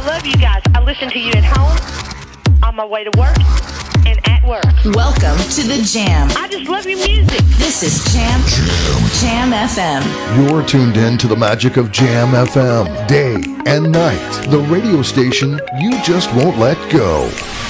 I love you guys. I listen to you at home, on my way to work, and at work. Welcome to the Jam. I just love your music. This is Jam Jam FM. You're tuned in to the magic of Jam FM, day and night. The radio station you just won't let go.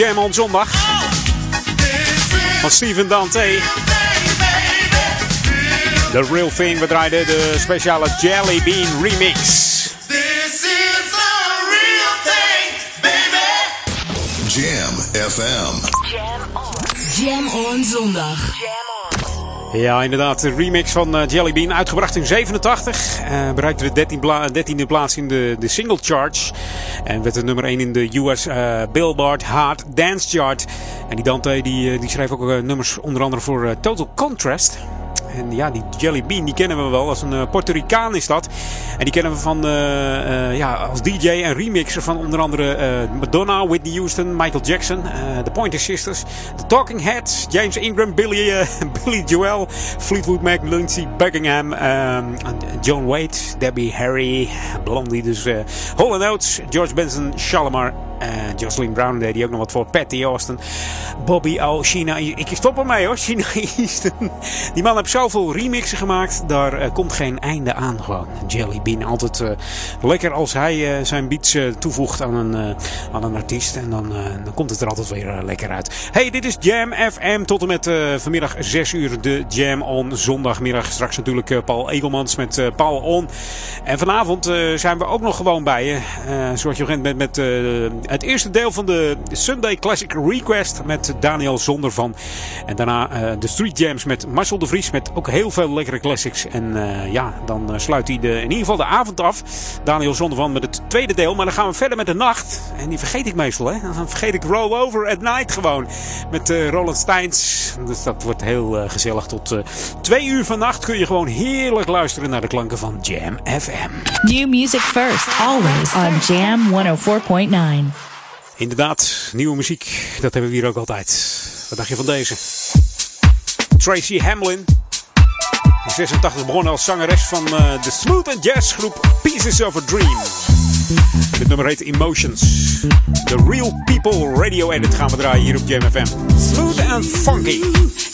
Jam on zondag. Van Steven Dante. The Real Thing. We draaiden de speciale Jelly Bean remix. Jam FM. Jam on zondag. Ja, inderdaad. De remix van uh, Jelly Bean, uitgebracht in 87. Uh, bereikte de 13 pla 13e plaats in de, de single charts. En werd de nummer 1 in de US uh, Billboard Hard Dance Chart. En die Dante die, die schreef ook nummers onder andere voor Total Contrast. En ja, die Jelly Bean, die kennen we wel. Als een Puerto Ricaan is dat. En die kennen we van, uh, uh, ja, als DJ en remixer van onder andere Madonna, Whitney Houston, Michael Jackson, The Pointer Sisters, The Talking Heads, James Ingram, Billy, Billy Joel, Fleetwood Mac, Lindsey Buckingham, John Wade, Debbie Harry, Blondie, dus Hall Oates, George Benson, Shalimar uh, Jocelyn Brown deed die ook nog wat voor. Patty Austin. Bobby O. China. Ik stop ermee hoor. China Easton. Die man heeft zoveel remixen gemaakt. Daar uh, komt geen einde aan gewoon. Jelly Bean. Altijd uh, lekker als hij zijn beats toevoegt aan een, aan een artiest. En dan, dan komt het er altijd weer lekker uit. Hey, dit is Jam FM. Tot en met vanmiddag 6 uur de Jam on zondagmiddag. Straks natuurlijk Paul Egelmans met Paul On. En vanavond zijn we ook nog gewoon bij je. zoals je gewend bent met het eerste deel van de Sunday Classic Request met Daniel Zonder van. En daarna uh, de Street Jams met Marcel de Vries met ook heel veel lekkere classics. En uh, ja, dan uh, sluit hij de, in ieder geval de avond af. Daniel Zonder van met het tweede deel. Maar dan gaan we verder met de nacht. En die vergeet ik meestal. Hè? Dan vergeet ik Roll Over at Night gewoon. Met Roland Steins. Dus dat wordt heel gezellig. Tot twee uur vannacht kun je gewoon heerlijk luisteren naar de klanken van Jam FM. New music first. Always on Jam 104.9. Inderdaad, nieuwe muziek. Dat hebben we hier ook altijd. Wat dacht je van deze? Tracy Hamlin. In 86 begonnen als zangeres van uh, de smooth and jazz groep Pieces of a Dream. Dit nummer heet Emotions. The Real People Radio Edit gaan we draaien hier op JMFM. Smooth and funky.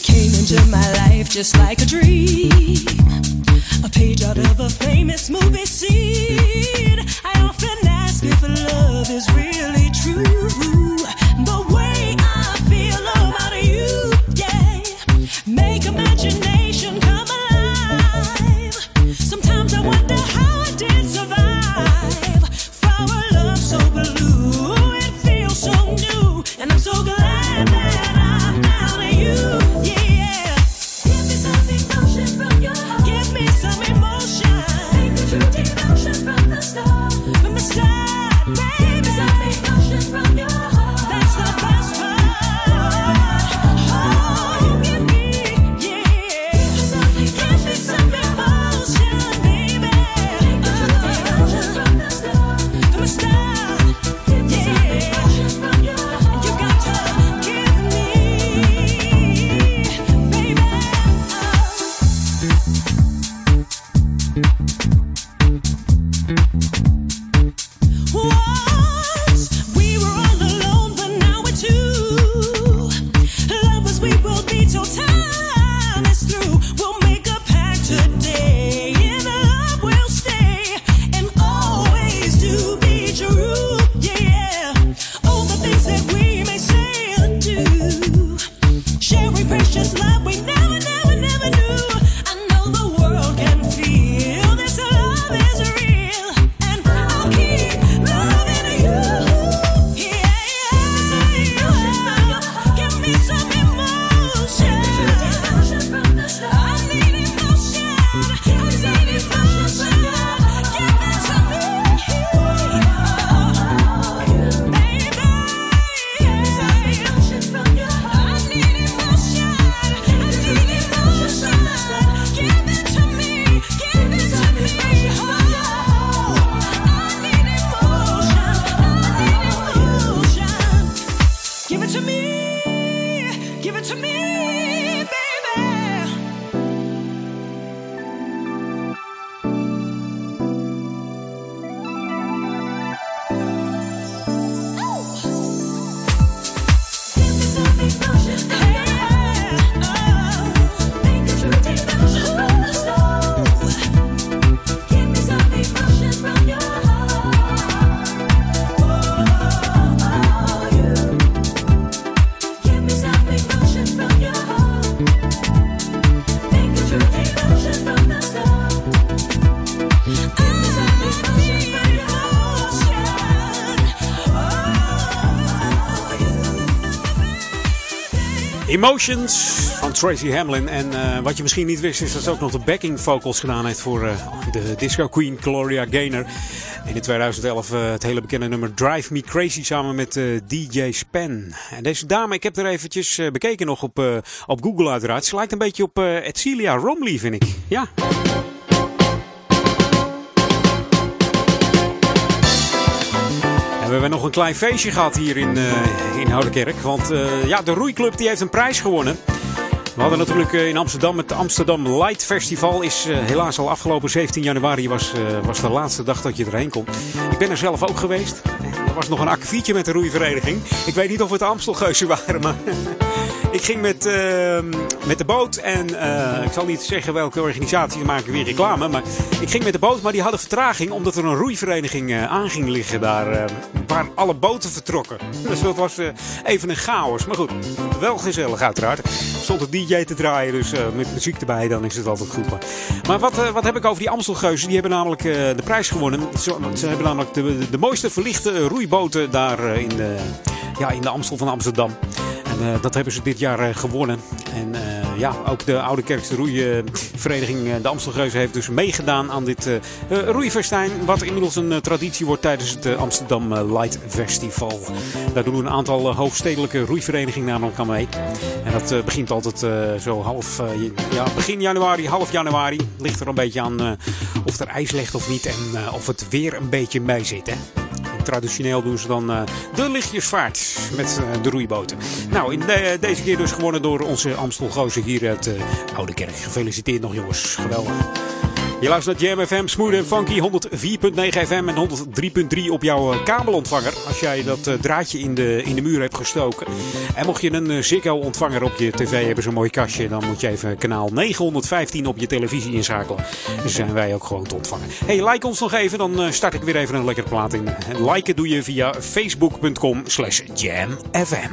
Came into my life just like a dream. A page out of a famous movie scene. I often ask if love is really true. Emotions van Tracy Hamlin. En uh, wat je misschien niet wist is dat ze ook nog de backing vocals gedaan heeft voor uh, de disco queen Gloria Gaynor. En in 2011 uh, het hele bekende nummer Drive Me Crazy samen met DJ Span. En deze dame, ik heb er eventjes bekeken nog op, op Google uiteraard. Ze lijkt een beetje op Edcilia Romley vind ik. Ja. Hebben nog een klein feestje gehad hier in, uh, in Oudekerk. Want uh, ja, de roeiclub die heeft een prijs gewonnen. We hadden natuurlijk uh, in Amsterdam het Amsterdam Light Festival. Is helaas al afgelopen 17 januari was, was de laatste dag dat je erheen kon. Ik ben er zelf ook geweest. Er was nog een akkefietje met de roeivereniging. Ik weet niet of het Amstelgeuzen waren, maar... Ik ging met, uh, met de boot en uh, ik zal niet zeggen welke organisatie, maak ik weer reclame. Maar ik ging met de boot, maar die hadden vertraging omdat er een roeivereniging uh, aan ging liggen daar. waar alle boten vertrokken. Dus dat was even een chaos. Maar goed, wel gezellig uiteraard. Stond een DJ te draaien, dus met muziek erbij, dan is het altijd goed. Maar, wat, wat heb ik over die Amstelgeuzen? Die hebben namelijk de prijs gewonnen. Ze, ze, hebben namelijk de, de mooiste verlichte roeiboten daar in, de, ja, in de Amstel van Amsterdam. En uh, dat hebben ze dit jaar uh, gewonnen. En uh, ja, ook de Oude Kerkse Roeivereniging De Amstelgeuzen heeft dus meegedaan aan dit roeifestijn. Wat inmiddels een traditie wordt tijdens het Amsterdam Light Festival. Daar doen een aantal hoofdstedelijke roeiverenigingen namelijk aan mee. En dat begint altijd zo half, ja, begin januari, half januari. Ligt er een beetje aan of er ijs ligt of niet. En of het weer een beetje mee zit. Hè? Traditioneel doen ze dan uh, de lichtjesvaart met uh, de roeiboten. Nou, in de, deze keer dus gewonnen door onze Amstelgozen hier uit Oude Kerk. Gefeliciteerd nog jongens, geweldig. Je luistert naar Jam FM, smooth en funky, 104.9 FM en 103.3 op jouw eh, kabelontvanger. Als jij dat uh, draadje in de, in de muur hebt gestoken. En mocht je een uh, Ziggo-ontvanger op je tv hebben, zo'n mooi kastje, dan moet je even kanaal 915 op je televisie inschakelen. Dan zijn wij ook gewoon te ontvangen. Hey, like ons nog even, dan start ik weer even een lekkere plaat in. En liken doe je via facebook.com slash jamfm.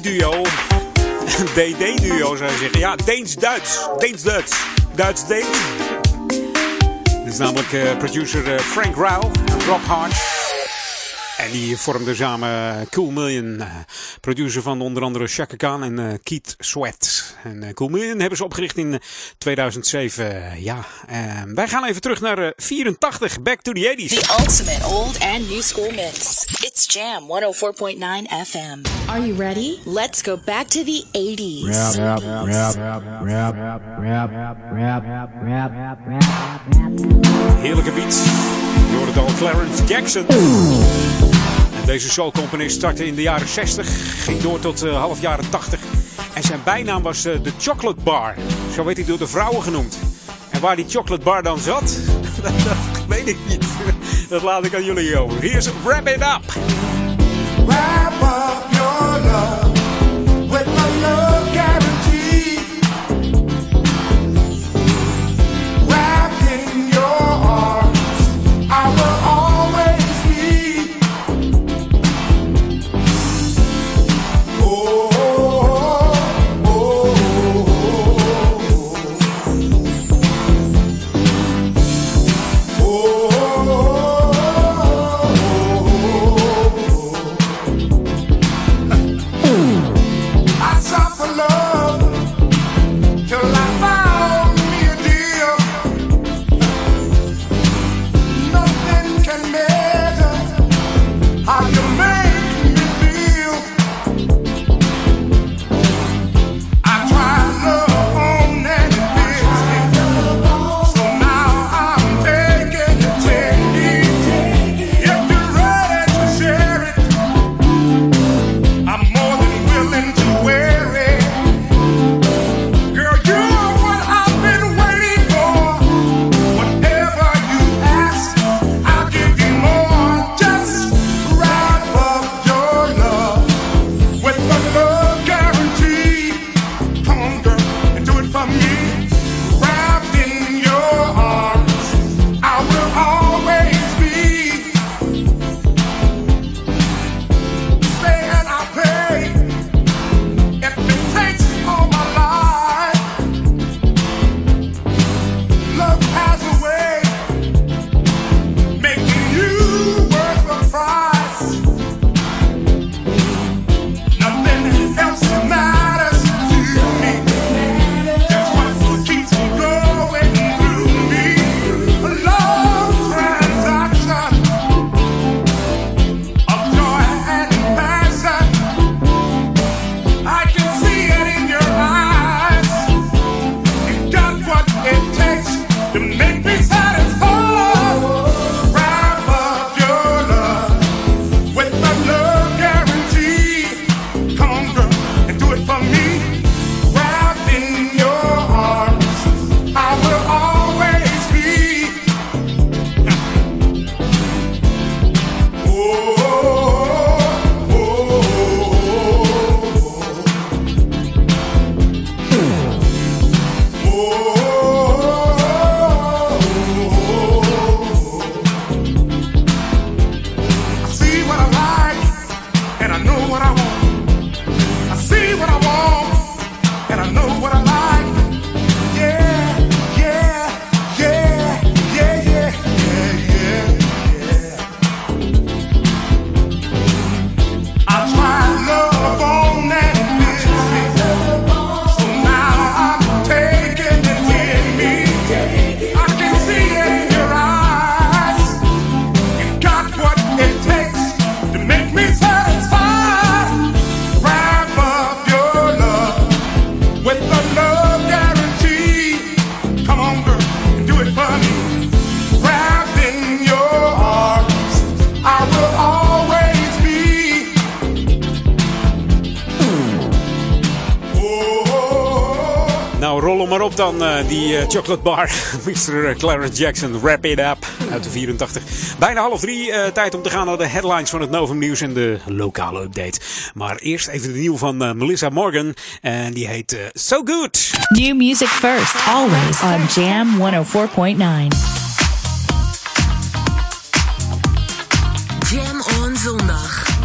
DD-duo. DD-duo zou je zeggen. Ja, Deens-Duits. Deens-Duits. Duits-Deens. Dit is namelijk uh, producer uh, Frank Rauw en Rob Hart. En die vormden samen Cool Million. Uh, producer van onder andere Chaka Khan en uh, Keith Sweat. En Cool Million hebben ze opgericht in 2007. ja, wij gaan even terug naar 84. Back to the 80s. The ultimate old and new school mix. Jam 104.9 FM. Are you ready? Let's go back to the 80s. Rap, rap, rap, rap rap Heerlijke beats. Je hoort het al, Clarence Jackson. En deze soulcomponist startte in de jaren 60, ging door tot uh, half jaren 80. En zijn bijnaam was eh, de Chocolate Bar. Zo werd hij door de vrouwen genoemd. En waar die chocolate bar dan zat, dat, weet ik niet. Dat laat ik aan jullie over. Here's Wrap It Up. Wrap up your love chocolate bar. Mr. Clarence Jackson, Wrap It Up uit de 84. Bijna half drie, eh, tijd om te gaan naar de headlines van het Novum Nieuws en de lokale update. Maar eerst even de nieuw van eh, Melissa Morgan. En die heet eh, So Good. New music first, always on Jam 104.9. Jam on zondag.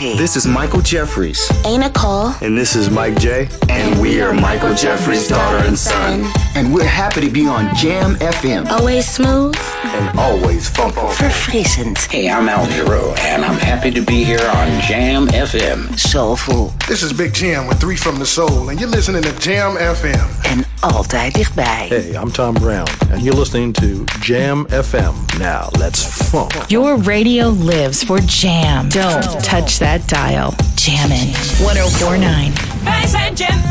Smooth. This is Michael Jeffries. Ain't a call. And this is Mike J. And we are Michael Jeffries' daughter and son. And we're happy to be on Jam FM. Always smooth. And always funky. Verfrissend. Hey, I'm Al Giro, and I'm happy to be here on Jam FM. Soulful. This is Big Jam with Three from the Soul, and you're listening to Jam FM. En altijd dichtbij. Hey, I'm Tom Brown, and you're listening to Jam FM. Now, let's funk. Your radio lives for Jam. Don't touch that dial. Jammin' 1049. Wij zijn Jam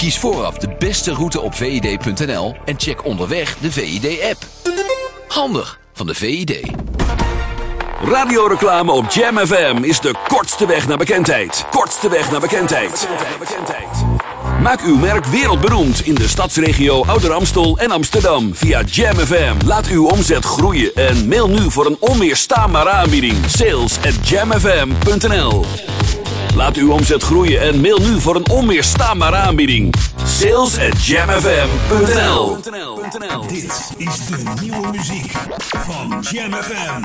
Kies vooraf de beste route op vid.nl en check onderweg de VID-app. Handig van de VID. Radioreclame op Jam FM is de kortste weg naar bekendheid. Kortste weg naar bekendheid. Maak uw merk wereldberoemd in de stadsregio Ouder Amstel en Amsterdam via Jam FM. Laat uw omzet groeien en mail nu voor een onweerstaanbare aanbieding. Sales at jamfm.nl Laat uw omzet groeien en mail nu voor een onweerstaanbare aanbieding. Sales at jamfm.nl Dit is de nieuwe muziek van Jam FM.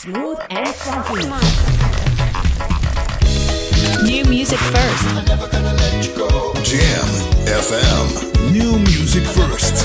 Smooth and funky. New music first. Jam FM. New music first.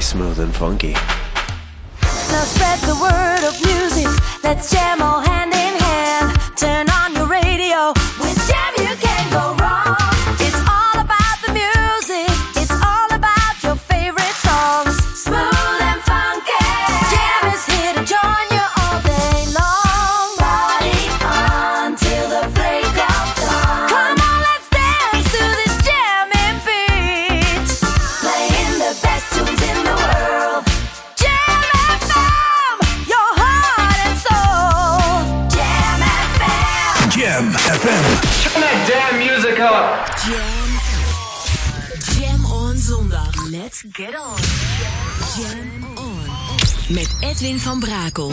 Smooth and funky. Now spread the word of music. Let's jam all hand in hand. Turn get on. On. Met Edwin van Brakel.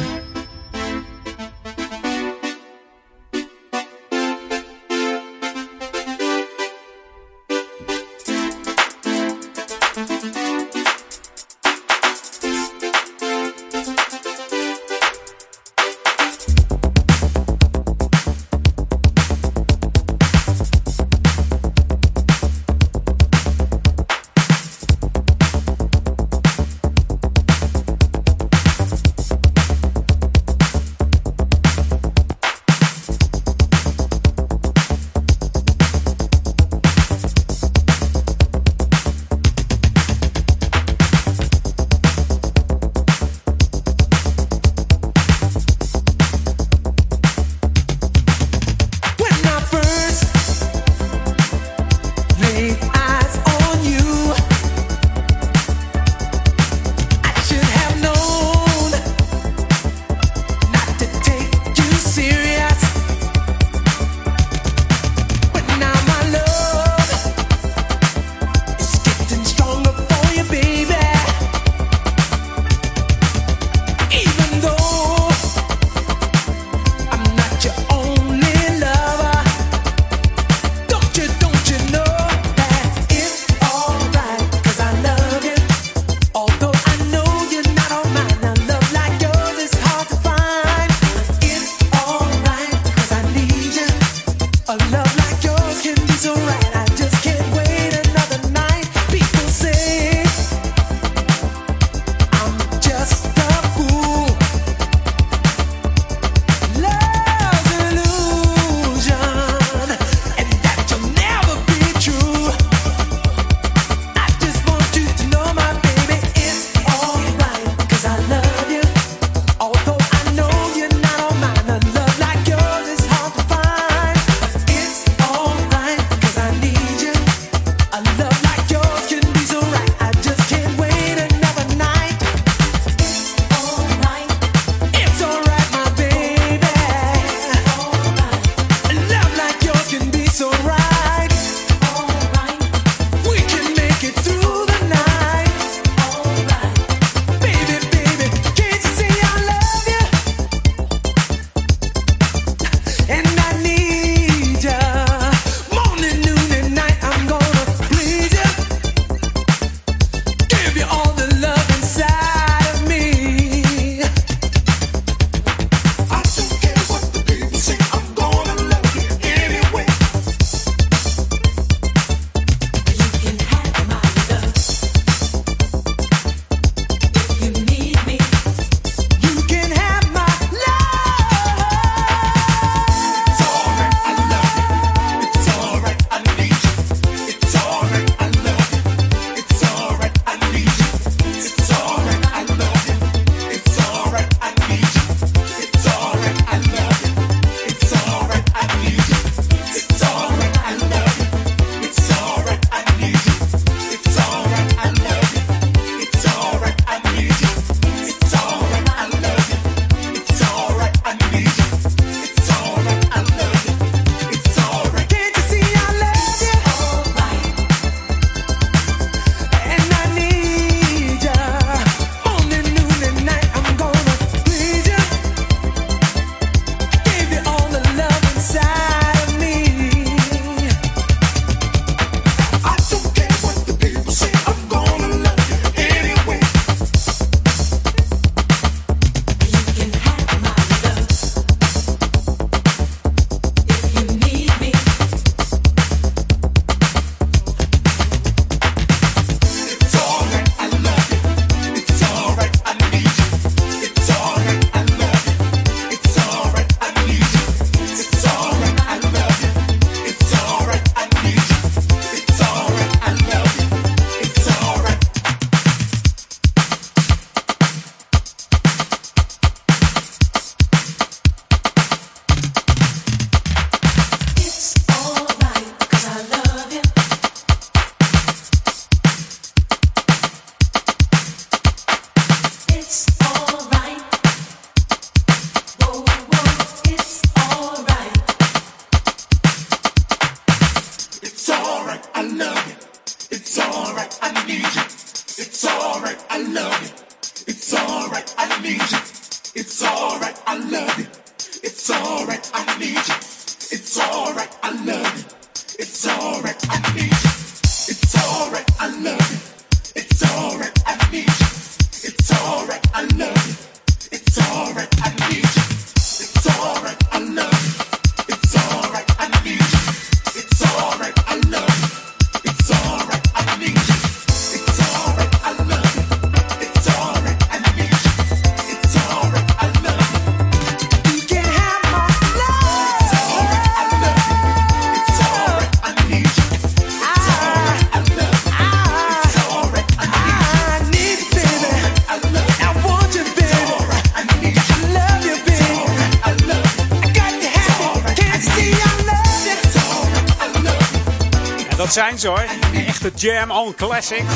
Ze hoor. Echte Jam on Classics.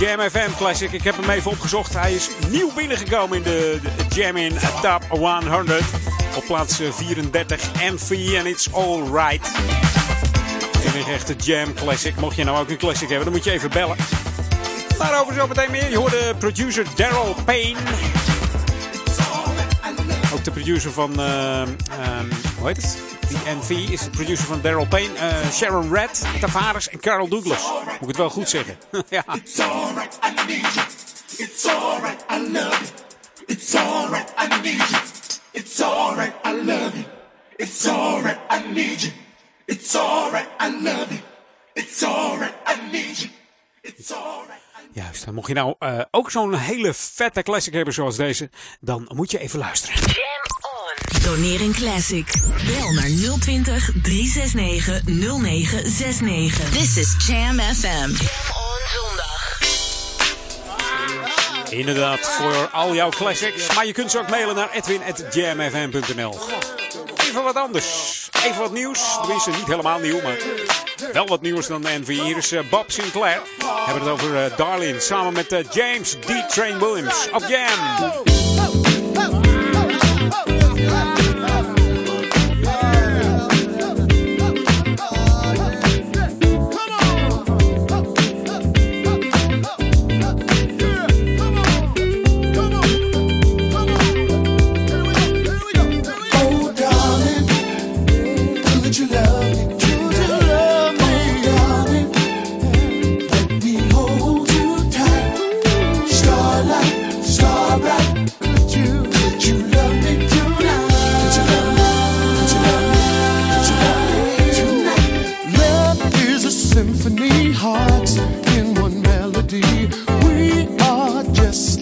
Jam FM Classic. Ik heb hem even opgezocht. Hij is nieuw binnengekomen in de, Jam in Top 100. Op plaats 34 MV en It's Alright. Een echte Jam Classic. Mocht je nou ook een classic hebben, dan moet je even bellen. Daarover zo meteen meer. Je hoorde producer Daryl Payne. Ook de producer van... Uh, hoe heet het? NV is de producer van Daryl Payne, uh, Sharon Red, Tavares en Carol Douglas. Moet ik het wel goed zeggen. ja. Juist, mocht je nou eh, ook zo'n hele vette classic hebben zoals deze, dan moet je even luisteren. Donering Classic. Bel naar 020 369 0969. This is Jam FM. On zondag. Inderdaad, voor al jouw classics. Maar je kunt ze ook mailen naar edwin.jamfm.nl. Even wat anders. Even wat nieuws. Tenminste, niet helemaal nieuw, maar wel wat nieuws dan NV. Hier is eh, Bob Sinclair. We hebben het over eh, Darlin samen met eh, James D. Train Williams op Jam.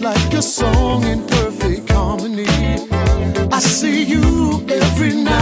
like a song in perfect harmony. I see you every night.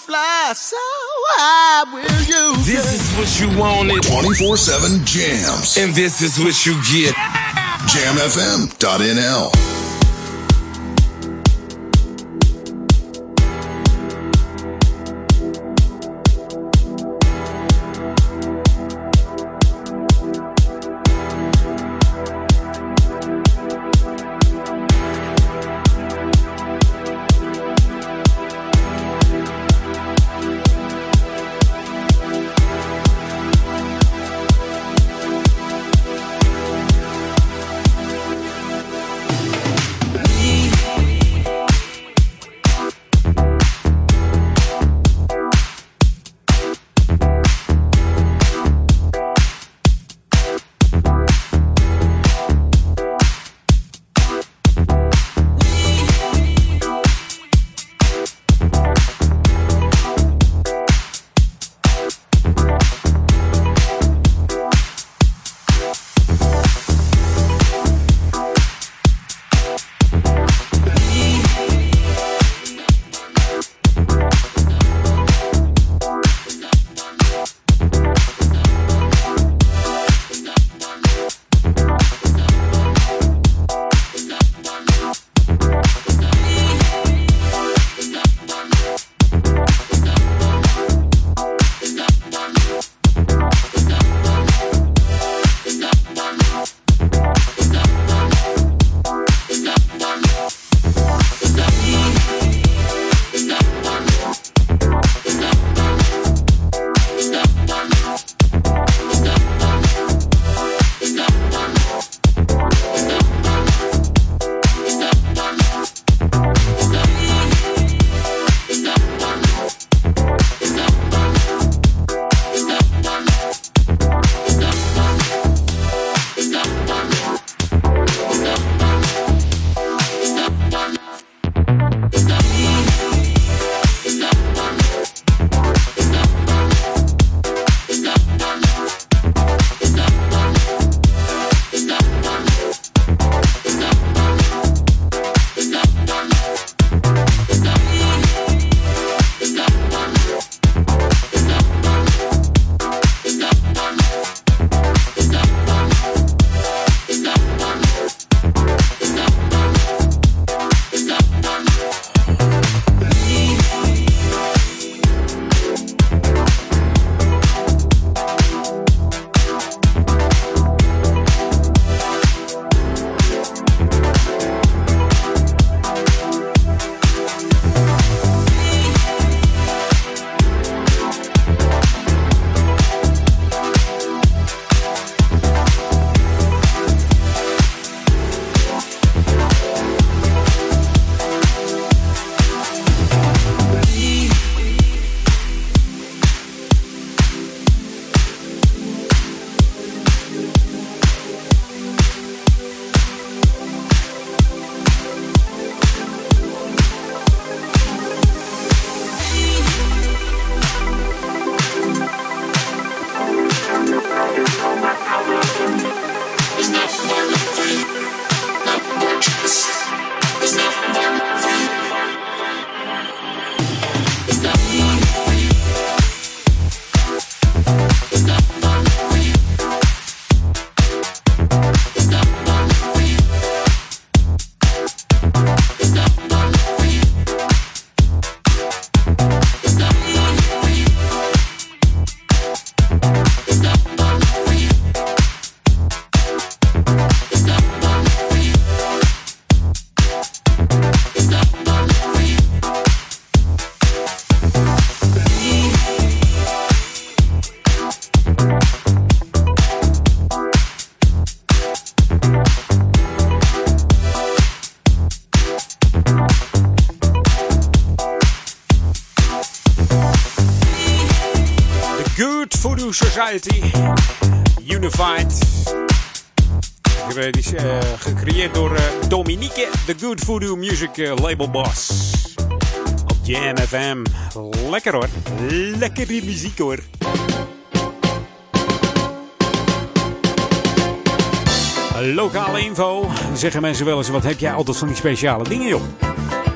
Fly. So I will use This it. is what you wanted. 24 7 jams. And this is what you get. JamFM.nl. de Good Voodoo Music eh, Label Boss. Op Jam. Lekker hoor. Lekkere muziek hoor. Lokale info. Zeggen mensen wel eens, wat heb jij altijd van die speciale dingen joh.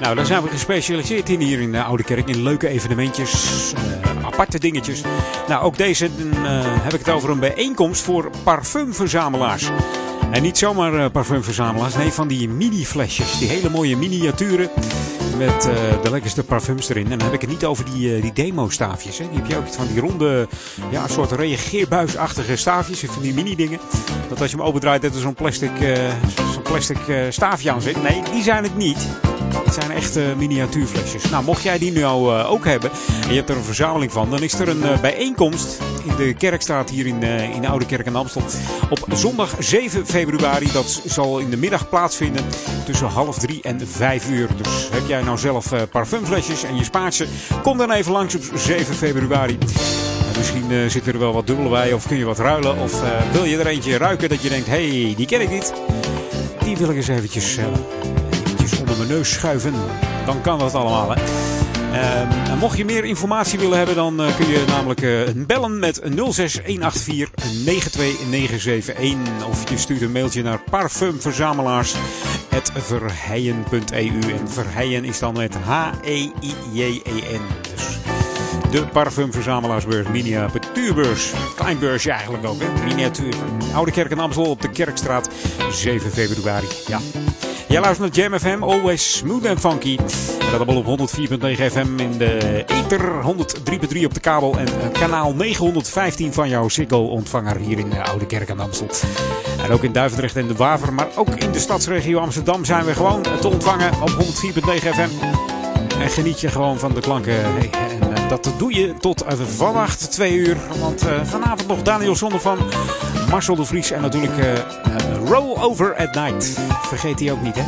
Nou, daar zijn we gespecialiseerd in hier in de Oude Kerk. In leuke evenementjes, uh, aparte dingetjes. Nou, ook deze uh, heb ik het over een bijeenkomst voor parfumverzamelaars. En niet zomaar uh, parfumverzamelaars, nee, van die mini-flesjes. Die hele mooie miniaturen met uh, de lekkerste parfums erin. En dan heb ik het niet over die, uh, die demo-staafjes. Die heb je ook van die ronde, ja, soort reageerbuisachtige staafjes. Van die mini-dingen. Dat als je hem opendraait, dat er zo'n plastic, plastic staafje aan zit. Nee, die zijn het niet. Het zijn echt uh, miniatuurflesjes. Nou, mocht jij die nu uh, ook hebben en je hebt er een verzameling van, dan is er een bijeenkomst in de Kerkstraat hier in, in de Oude Kerk in Amstel. Op zondag 7 februari. Dat zal in de middag plaatsvinden tussen half drie en vijf uur. Dus heb jij nou zelf parfumflesjes en je spaart kom dan even langs op 7 februari. Misschien uh, zit er wel wat dubbel bij of kun je wat ruilen. Of wil je er eentje ruiken dat je denkt, hé, hey, die ken ik niet. Die wil ik eens eventjes uh, onder mijn neus schuiven. Dan kan dat allemaal. Hè? Uh, en mocht je meer informatie willen hebben, dan uh, kun je namelijk uh, bellen met 06184 92971. Of je stuurt een mailtje naar parfumverzamelaars.verheyen.eu. En verheyen is dan met H-E-I-J-E-N. Dus de parfumverzamelaarsbeurs, miniatuurbeurs. Kleinbeursje eigenlijk ook, hè? Miniatuur. Oude Kerk in Amstel op de Kerkstraat, 7 februari. Ja. Jij luistert naar Jam FM, always smooth and funky. Dat allemaal op 104.9 FM in de ether, 103.3 op de kabel en kanaal 915 van jouw Ziggo-ontvanger hier in de Oude Kerk aan Amstel. En ook in Duivendrecht en de Waver, maar ook in de stadsregio Amsterdam zijn we gewoon te ontvangen op 104.9 FM. En geniet je gewoon van de klanken. Dat doe je tot vannacht 2 uur. Want vanavond nog Daniel Zonder van Marcel de Vries en natuurlijk uh, Roll Over at Night. Vergeet die ook niet, hè?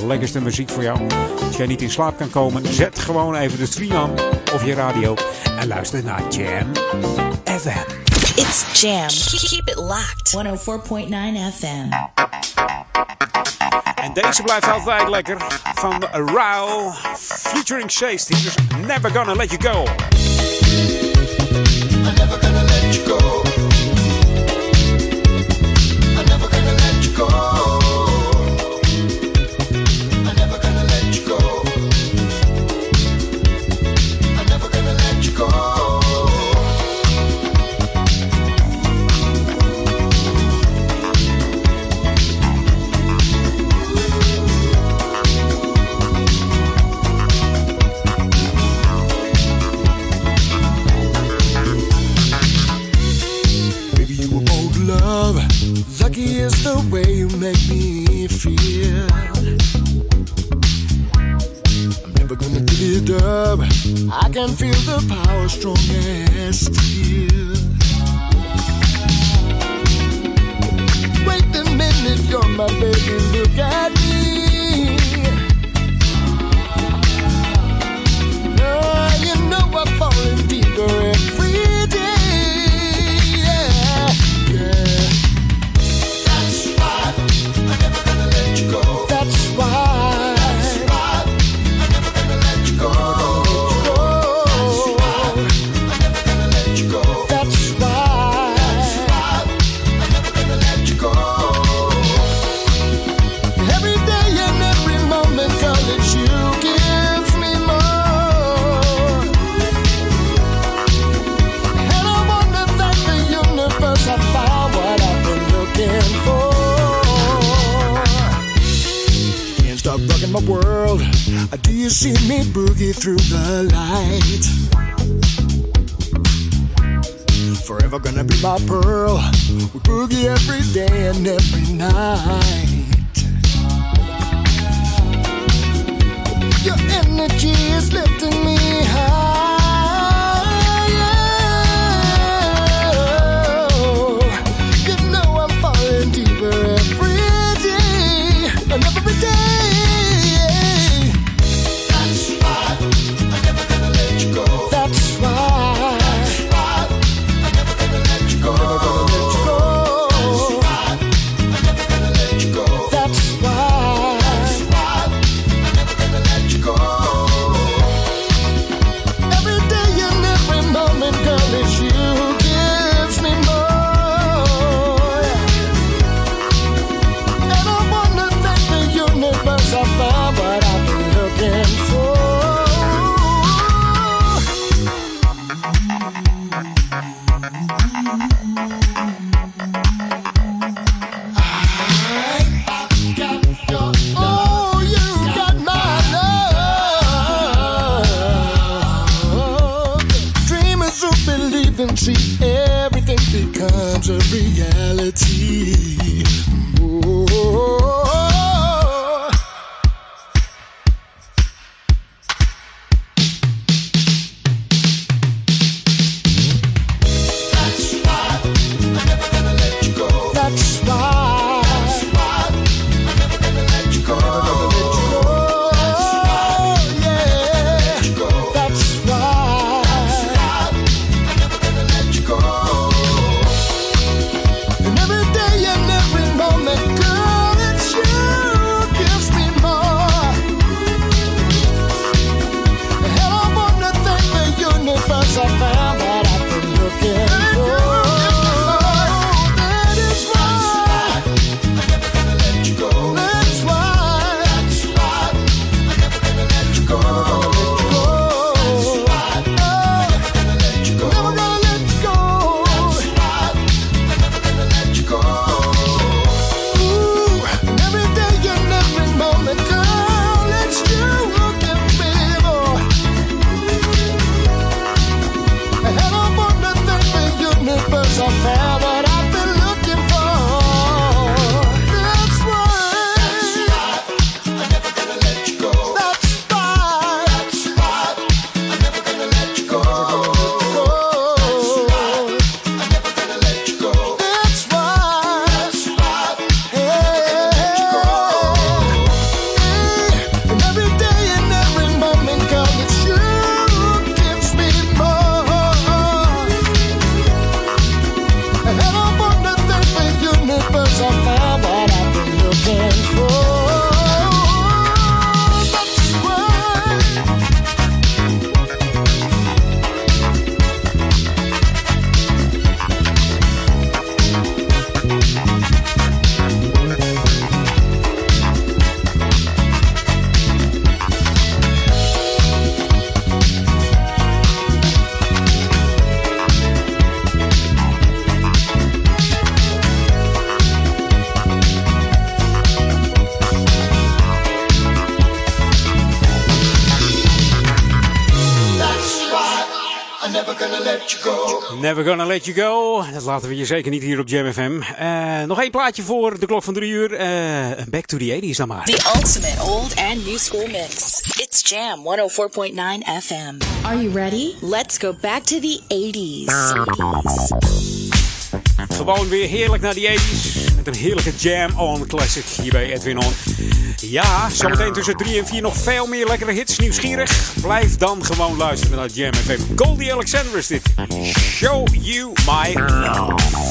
De lekkerste muziek voor jou. Als jij niet in slaap kan komen, zet gewoon even de stream aan of je radio en luister naar Jam FM. It's Jam. Keep it locked. 104.9 FM. En deze blijft altijd lekker. Van Raul featuring Shaste. Hier is Never Gonna Let You Go. je zeker niet hier op Jam FM. Eh, nog één plaatje voor de klok van drie uur. Uh, back to the 80s dan maar. The ultimate old and new school mix. It's Jam 104.9 FM. Are you ready? Let's go back to the 80s. Gewoon weer heerlijk naar de 80s. Met een heerlijke Jam On Classic hier bij Edwin On. Ja, zometeen tussen 3 en 4 nog veel meer lekkere hits. Nieuwsgierig? Blijf dan gewoon luisteren naar Jam FM. Goldie Alexander is dit. show you my love.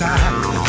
side.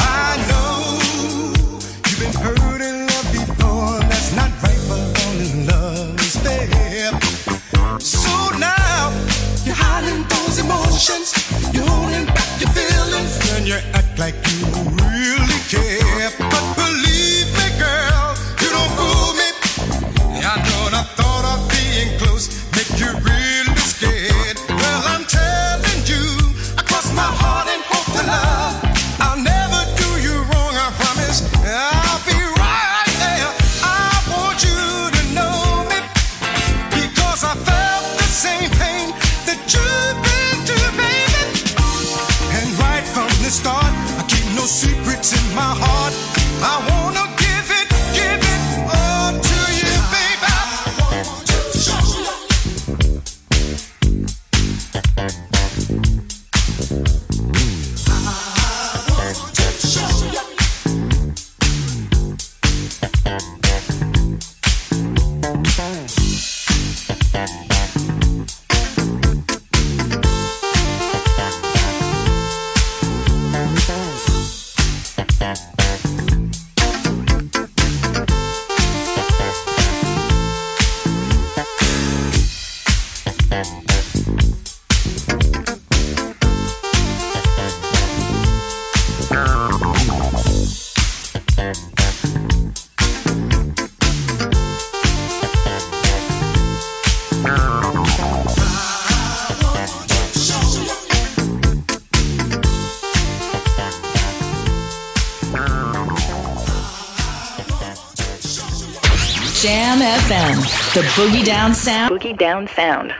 FM, the boogie down sound. Boogie down sound.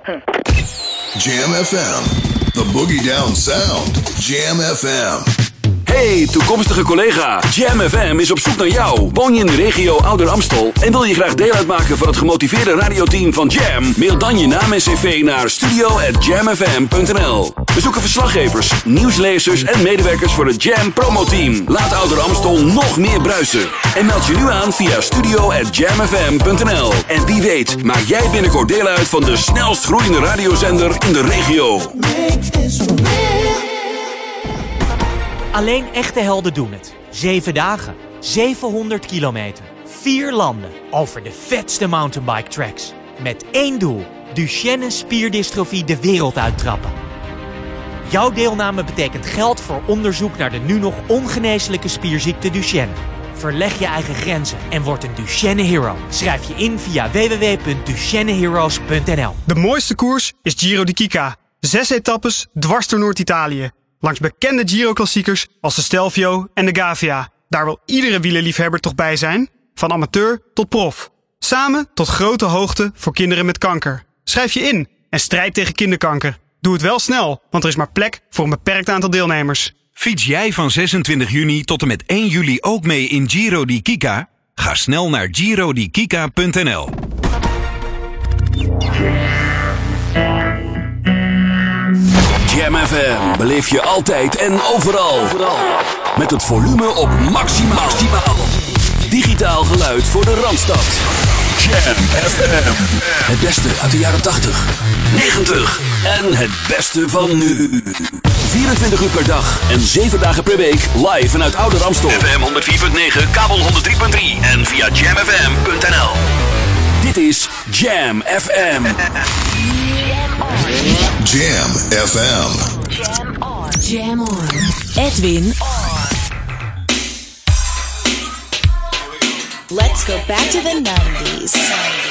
Jam FM. The Boogie Down Sound. Jam FM. Hey, toekomstige collega. Jam FM is op zoek naar jou. Woon je in de regio Ouder Amstel en wil je graag deel uitmaken van het gemotiveerde radioteam van Jam? Mail dan je naam en cv naar studio@jamfm.nl. We zoeken verslaggevers, nieuwslezers en medewerkers voor het Jam promoteam. Laat Ouder Amstel nog meer bruisen. En meld je nu aan via studio@jamfm.nl. En wie weet, maak jij binnenkort deel uit van de snelst groeiende radiozender in de regio. Alleen echte helden doen het. Zeven dagen, 700 kilometer, vier landen, over de vetste mountainbike tracks. Met één doel, Duchenne spierdystrofie de wereld uittrappen. Jouw deelname betekent geld voor onderzoek naar de nu nog ongeneeslijke spierziekte Duchenne. Verleg je eigen grenzen en word een Duchenne Hero. Schrijf je in via www.duchenneheroes.nl De mooiste koers is Giro di Kika. Zes etappes dwars door Noord-Italië. Langs bekende Giro-klassiekers als de Stelvio en de Gavia. Daar wil iedere wielerliefhebber toch bij zijn? Van amateur tot prof. Samen tot grote hoogte voor kinderen met kanker. Schrijf je in en strijd tegen kinderkanker. Doe het wel snel, want er is maar plek voor een beperkt aantal deelnemers. Fiets jij van 26 juni tot en met 1 juli ook mee in Giro di Kika? Ga snel naar girodikika.nl. Jam FM beleef je altijd en overal. Met het volume op maximaal. Digitaal geluid voor de Randstad. Jam FM. Het beste uit de jaren 80, 90 en het beste van nu. 24 uur per dag en 7 dagen per week live vanuit Oude Ramstel. FM 104.9, kabel 103.3 en via jamfm.nl. Dit is Jam FM. Jam FM. Jam on. Edwin Let's go back to the 90s.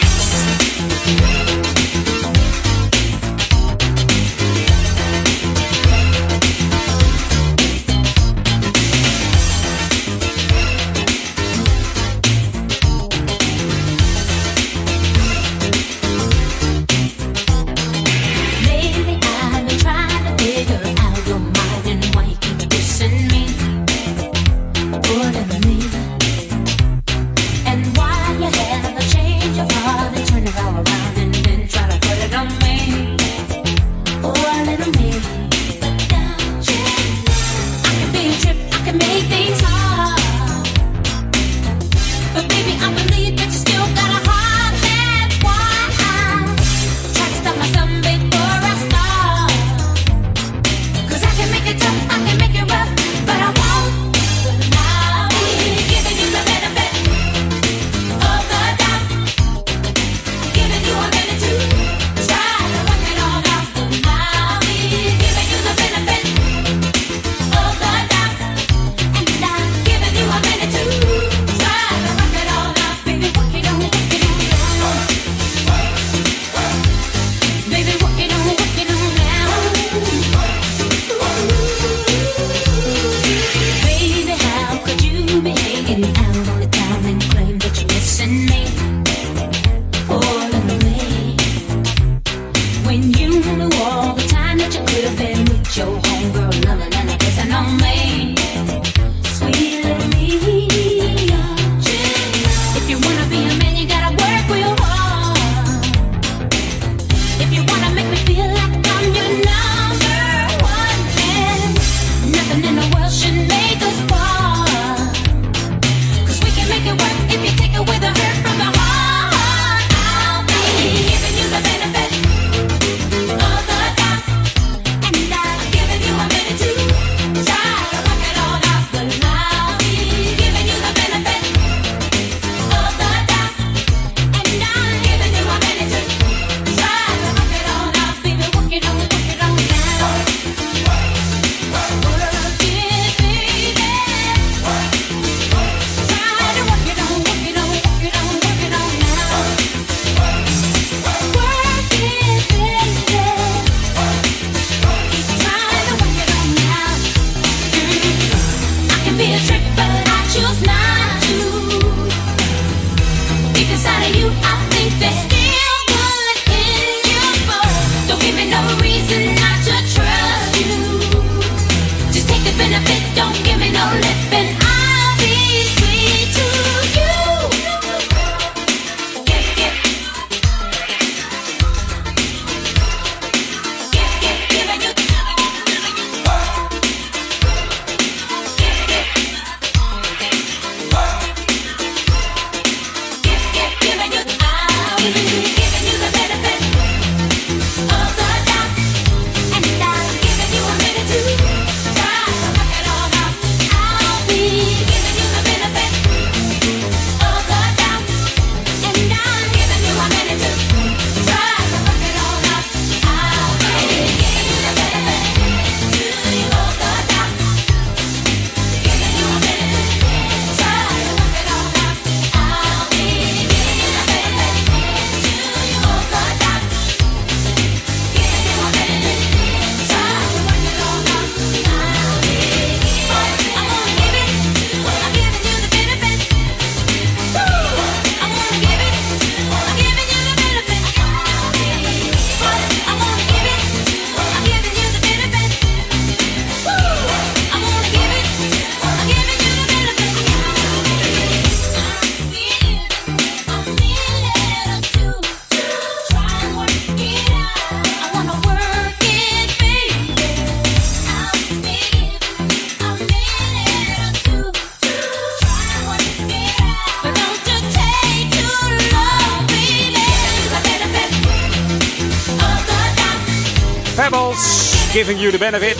The benefit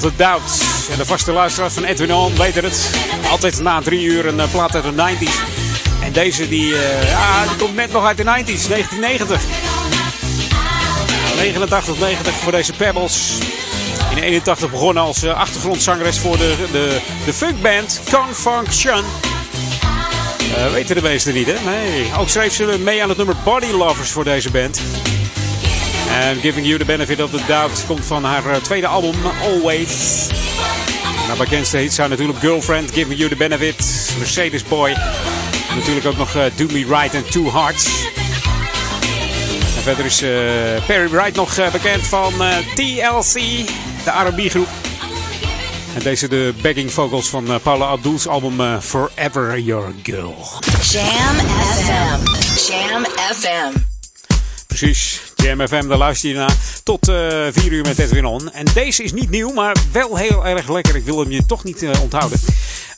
the doubt. En de vaste luisteraars van Edwin On weten het. Altijd na drie uur een eh, plaat uit de 90s. En deze die, eh, ja, die komt net nog uit de 90s, 1990. 89, 90 voor deze Pebbles. In 81 begonnen als eh, achtergrondzangeres voor de, de, de funkband Kong Funk Shun. Eh, weten de meesten niet, hè? Nee. Ook schreef ze mee aan het nummer Body Lovers voor deze band. En Giving You the Benefit of the Doubt komt van haar eh, tweede album, Always. Haar bekendste hits zijn natuurlijk Girlfriend, Giving You the Benefit, Mercedes Boy. En natuurlijk ook nog eh, Do Me Right and Two Hearts. En verder is eh, Perry Wright nog bekend van TLC, de R&B groep. En deze de backing vocals van Paula Abdul's album Forever Your Girl. Jam FM. Jam FM. Precies, Jam FM, daar luister je naar. Tot eh 4 uur met Edwin On. En deze is niet nieuw, maar wel heel erg lekker. Ik wil hem je toch niet eh, onthouden.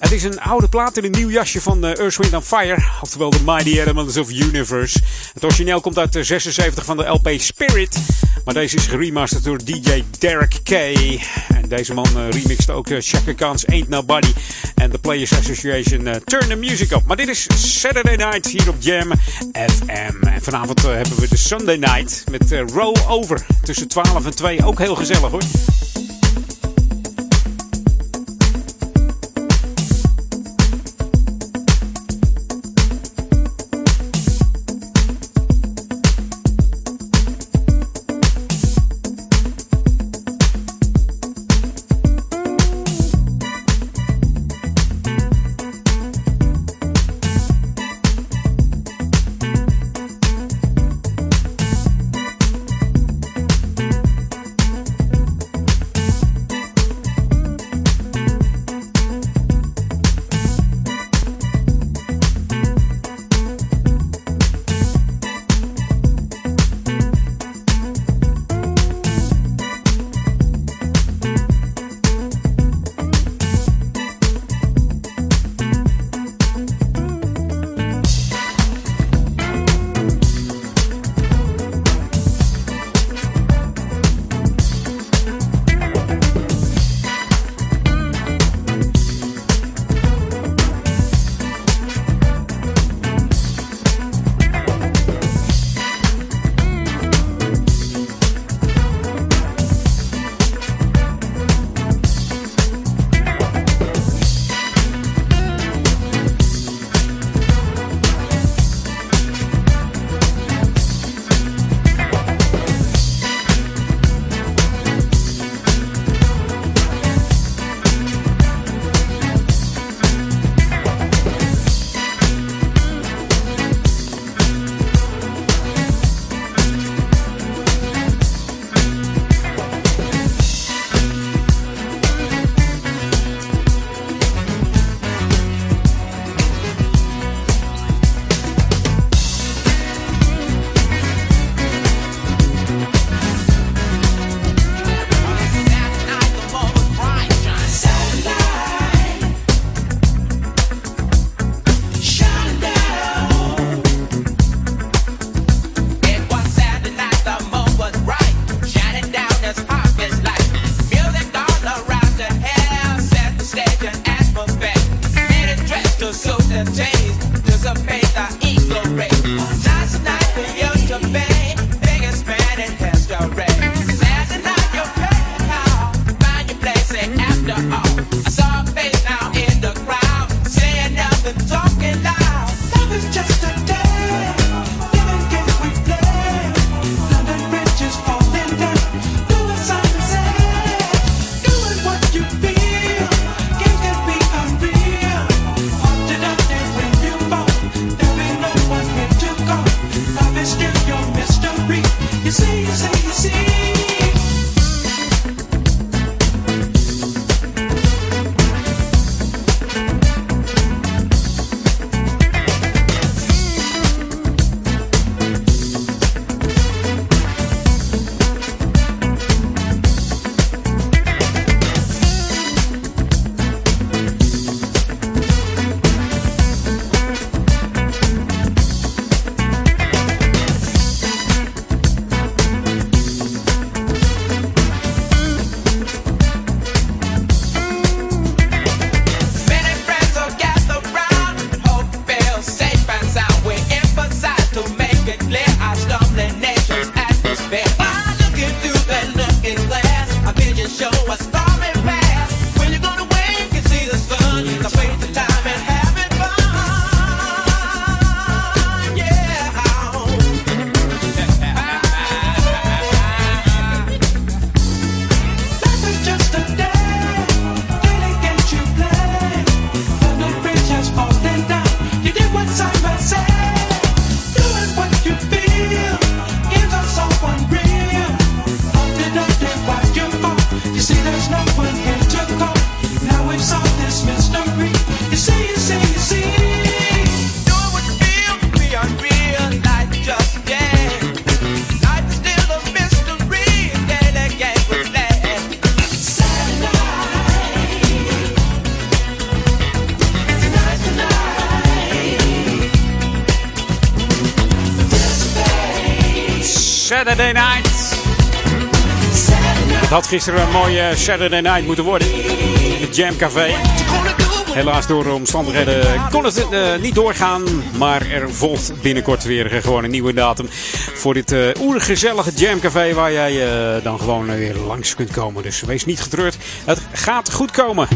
Het is een oude plaat in een nieuw jasje van eh, Earth, Wind Fire. Oftewel de Mighty Elements of Universe. Het origineel komt uit de 76 van de LP Spirit. Maar deze is geremasterd door DJ Derek K. En deze man eh, remixte ook Chaka Khan's Ain't Nobody. En de Players Association eh, Turn the Music Up. Maar dit is Saturday Night hier op Jam FM. En vanavond eh, hebben we de Sunday Night met eh, Roll Over. Tussen 12 en 2. Ook heel gezellig hoor. Saturday Night. Het had gisteren een mooie Saturday Night moeten worden. In het Jam Café. Helaas door omstandigheden kon het eh, niet doorgaan. Maar er volgt binnenkort weer gewoon een nieuwe datum. Voor dit eh oergezellige Jam Café. Waar jij eh, dan gewoon weer langs kunt komen. Dus wees niet getreurd. Het gaat goed komen.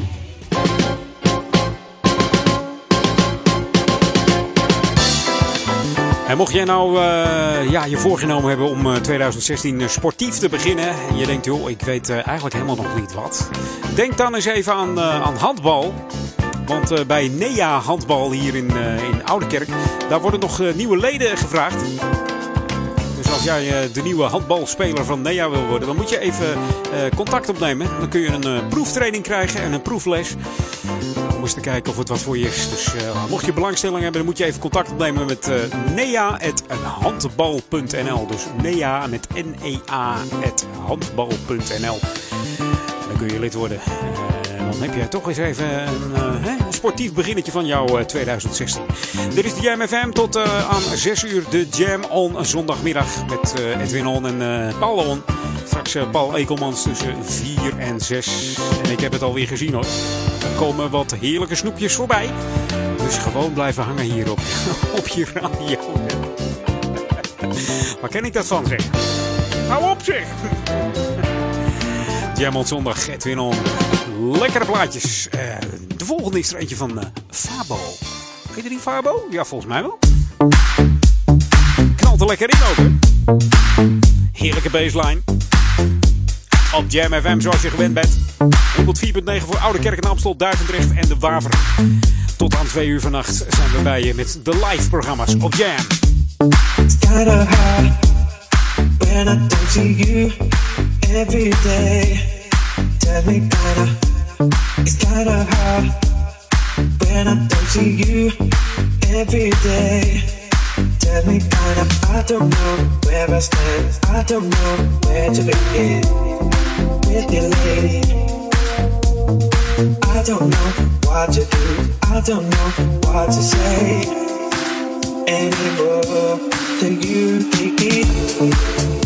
En mocht jij nou eh, ja, je voorgenomen hebben om eh, 2016 eh, sportief te beginnen. En je denkt, joh, ik weet eh, eigenlijk helemaal nog niet wat. Denk dan eens even aan, eh, aan handbal. Want eh, bij NEA Handbal hier in, eh, in Oudekerk, daar worden nog eh, nieuwe leden gevraagd. Als jij eh, de nieuwe handbalspeler van NEA wil worden, dan moet je even eh, contact opnemen. Dan kun je een eh, proeftraining krijgen en een proefles. Om eens te kijken of het wat voor je is. Dus mocht je belangstelling hebben, dan moet je even contact opnemen met nea.handbal.nl. Dus nea met n-e-a handbal.nl. Dan kun je lid worden. Dan heb je toch eens even een sportief beginnetje van jouw eh, 2016. Dit is de Jam tot eh, aan 6 uur. De Jam on zondagmiddag met eh, Edwin On en eh, Paul On. Straks eh, Paul Ekelmans tussen 4 en 6. En ik heb het alweer gezien hoor. Er komen wat heerlijke snoepjes voorbij. Dus gewoon blijven hangen hier op, op je radio. Waar ken ik dat van zeg? Hou op zeg! Jam on zondag, Edwin On. Lekkere plaatjes. Eh, de volgende is er eentje van eh, Fabo. Weet je die Fabo? Ja, volgens mij wel. Knalt er lekker in hè? Heerlijke baseline. Op Jam FM zoals je gewend bent. 104.9 voor Oude Kerk en Amstel, Duivendrecht en de Waver. Tot aan 2 uur vannacht zijn we bij je met de live programma's op Jam. It's kinda hard when I don't see you every day. Tell me kinda, it's kinda hard when I don't see you every day. Tell me kinda, I don't know where I stand. I don't know where to begin with you, lady. I don't know what to do. I don't know what to say anymore. Do you take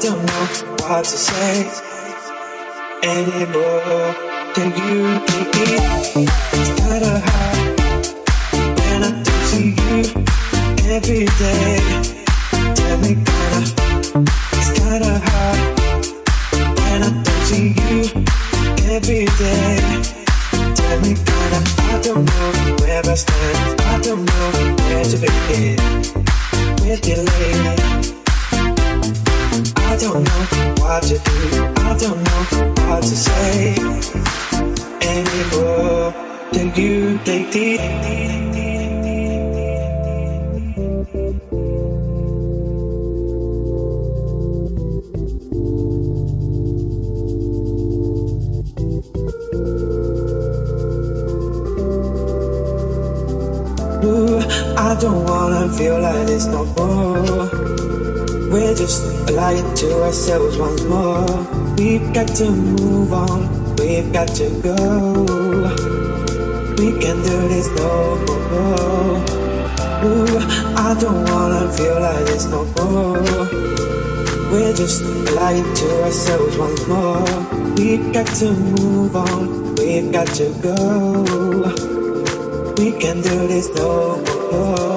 don't know what to say anymore. To you, baby, it's kinda hard when I don't see you every day. Tell me, kinda, it's kinda hard when I don't see you every day. Tell me, kinda, I don't know where I stand. I don't know where to begin with you, lady. I don't know what to do. I don't know what to say anymore. To you, lady. Ooh, I don't wanna feel like this no more. We're just lying to ourselves once more. We've got to move on. We've got to go. We can do this no more. Ooh, I don't wanna feel like this no more. We're just lying to ourselves once more. We've got to move on. We've got to go. We can do this no more.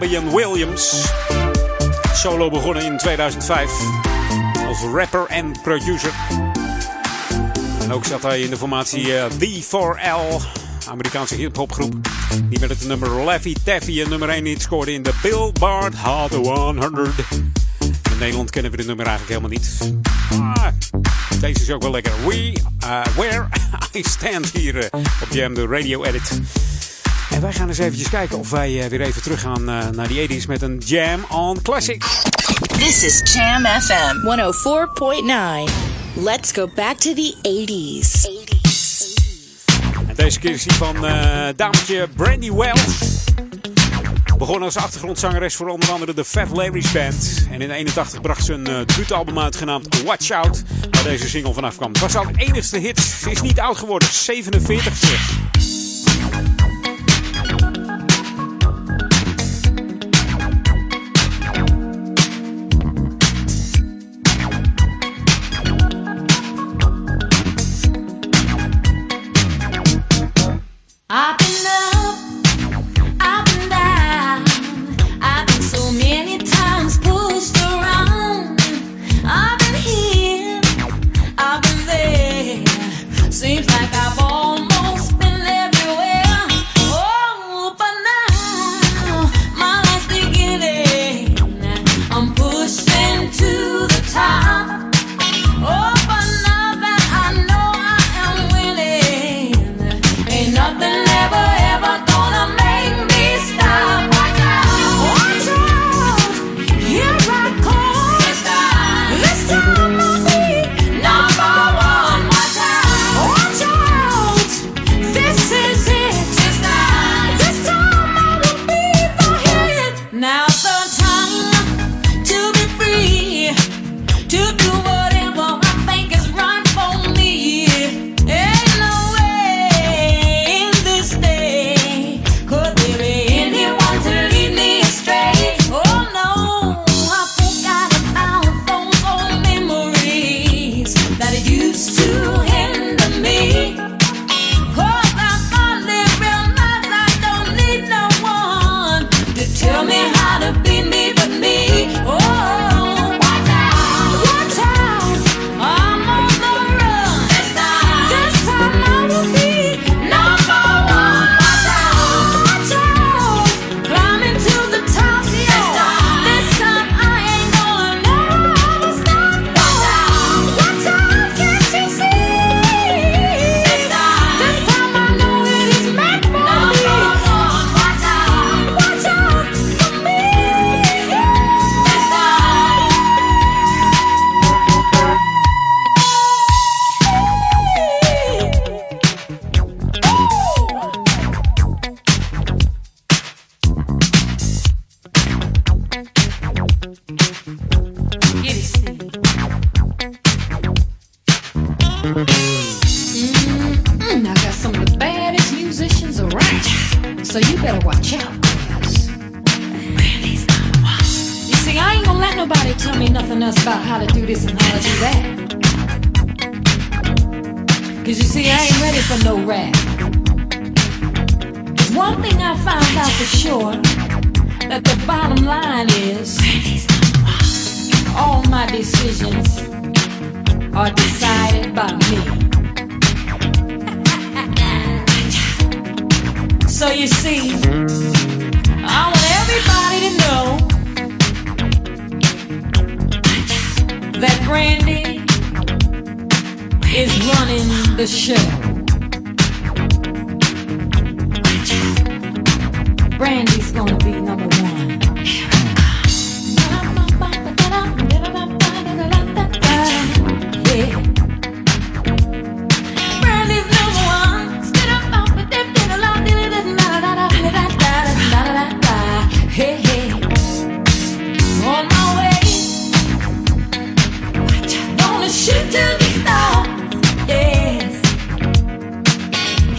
Fabian Williams. Solo begonnen in 2005 als rapper en producer. En ook zat hij in de formatie eh, The4L, Amerikaanse hip-hopgroep. Die met het nummer Laffy Taffy een nummer 1 hit scoorde in de Billboard Hot 100. In Nederland kennen we dit nummer eigenlijk helemaal niet. Deze is ook wel lekker. We, uh, Where I Stand hier eh, op Jam, de radio edit. En wij gaan eens eventjes kijken of wij weer even teruggaan uh, naar die 80s met een Jam on Classic. This is Jam FM 104.9. Let's go back to the 80s. En deze keer is die van uh, dametje Brandy Wells. Begon als achtergrondzangeres voor onder andere de Fat Larry's Band. En in 81 bracht ze een uh, debuutalbum uit genaamd Watch Out, waar deze single vanaf kwam. Het was al de enigste hit. Ze is niet oud geworden, 47 zeg.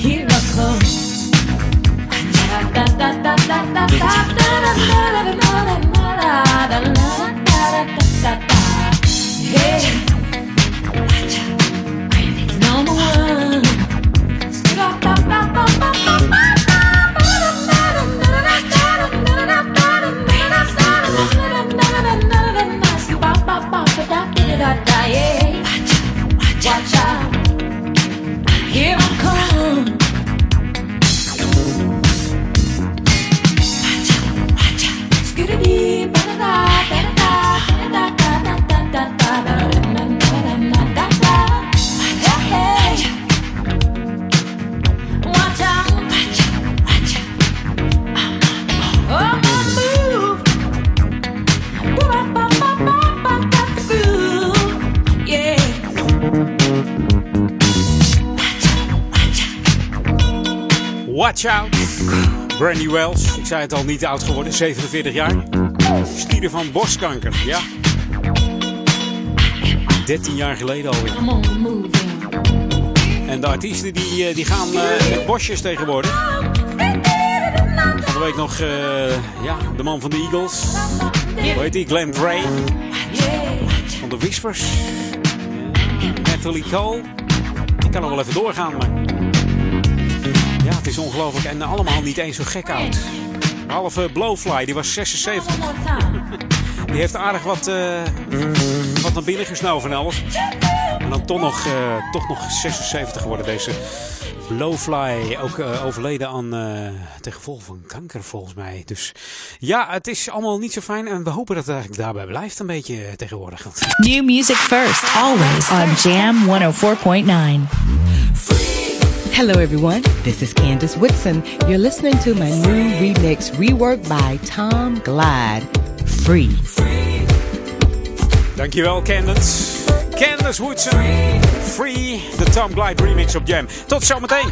Here I come. Da, da, da, da, da, da, da, da, da, da, da, da, Watch out. Brandy Wells. Ik zei het al, niet oud geworden. 47 jaar. Stieren van borstkanker. Ja. 13 jaar geleden alweer. En de artiesten die, eh, die gaan eh, met bosjes tegenwoordig. Van de week nog eh, ja, de man van de Eagles. Hoe heet die? Glenn Gray. Van de Whispers. Natalie Cole. Ik kan nog wel even doorgaan, maar... Ja, het is ongelooflijk. En allemaal niet eens zo gek oud. Halve Blowfly, die was 76. Die heeft aardig wat, eh, wat naar binnen gesnoven en alles. En dan toch nog, eh, toch nog 76 geworden deze Blowfly. Ook eh, overleden aan eh ten gevolge van kanker volgens mij. Dus ja, het is allemaal niet zo fijn. En we hopen dat het eigenlijk daarbij blijft een beetje tegenwoordig. New music first, always on Jam 104.9. Hello, everyone. This is Candace Whitson. You're listening to my new remix, rework by Tom Glide. Free. Dankjewel Candace. Candace Woodson. Free. De Tom Glide remix op Jam. Tot zometeen.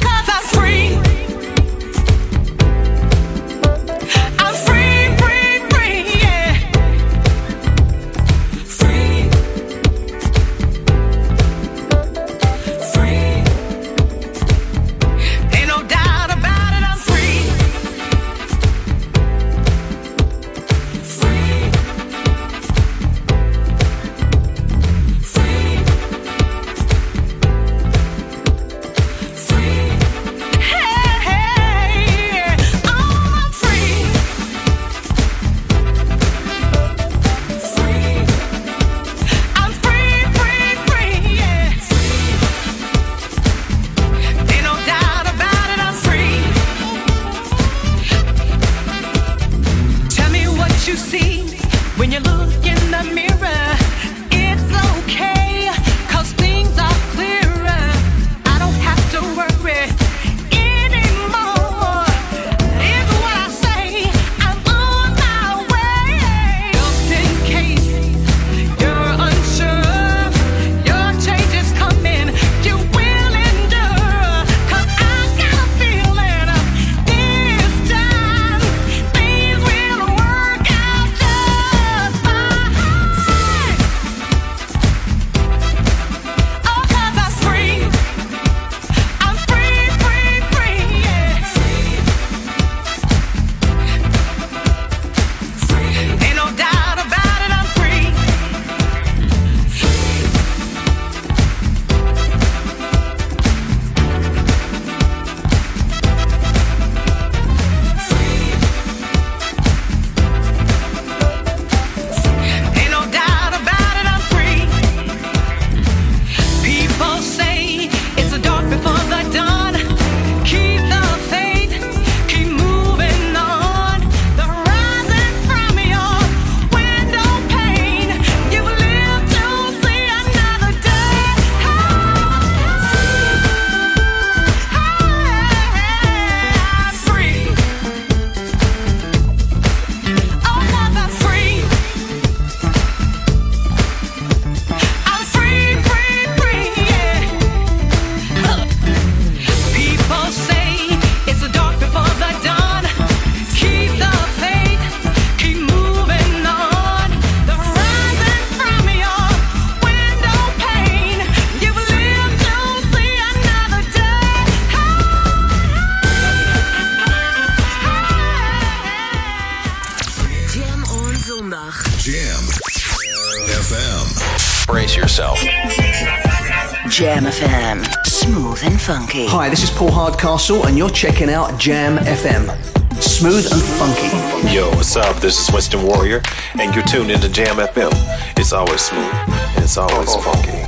Funky. Hi, this is Paul Hardcastle, and you're checking out Jam FM. Smooth and funky. Yo, what's up? This is Winston Warrior, and you're tuned into Jam FM. It's always smooth, and it's always oh. funky.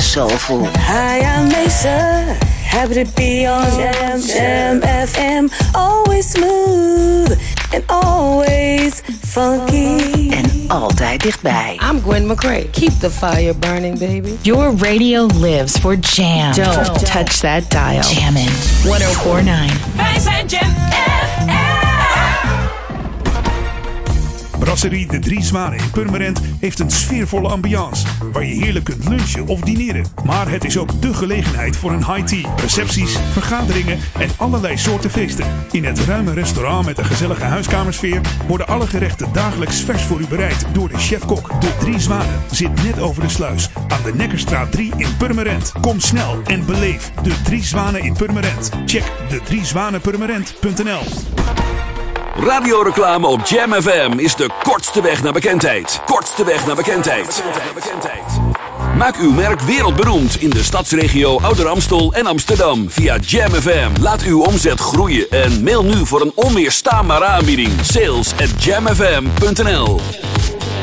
Soulful. Hi, I'm Mesa. Happy to be on Jam Jam FM. Always smooth and always funky. En altijd dichtbij. I'm Gwen McCrae. Keep the fire burning, baby. Your radio lives for Jam. Don't, touch that dial. Jammin' 1049. Wij zijn Jam oh Brasserie De Drie Zwanen in Purmerend heeft een sfeervolle ambiance waar je heerlijk kunt lunchen of dineren. Maar het is ook de gelegenheid voor een high tea, recepties, vergaderingen en allerlei soorten feesten. In het ruime restaurant met een gezellige huiskamersfeer worden alle gerechten dagelijks vers voor u bereid door de chef-kok. De Drie Zwanen zit net over de sluis aan de Nekkerstraat 3 in Purmerend. Kom snel en beleef De Drie Zwanen in Purmerend. Check de driezwanenpurmerend.nl Radioreclame op Jam FM is de kortste weg naar bekendheid. Kortste weg naar bekendheid. Maak uw merk wereldberoemd in de stadsregio Ouder Amstel en Amsterdam via Jam FM. Laat uw omzet groeien en mail nu voor een onweerstaanbare aanbieding. Sales at jamfm.nl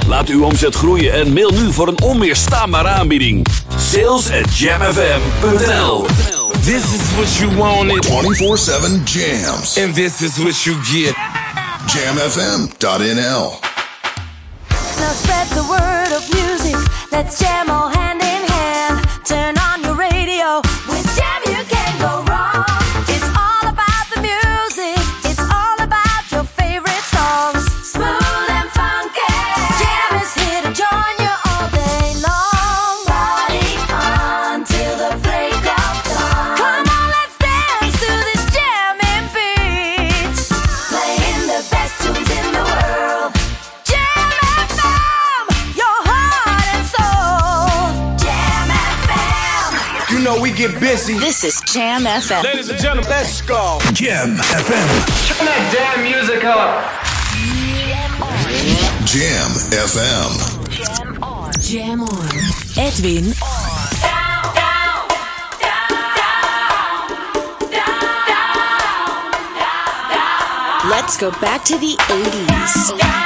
Laat uw omzet groeien en mail nu voor een onweerstaanbare aanbieding. Sales at jamfm.nl This is what you wanted. 24-7 jams. And this is what you get. Jamfm.nl. Now spread the word of music. Let's jam all know we get busy. This is Jam FM. Ladies and gentlemen, let's go. Jam FM. Turn that damn music up. Jam FM. Jam on. Jam on. Edwin Let's go back to the 80s.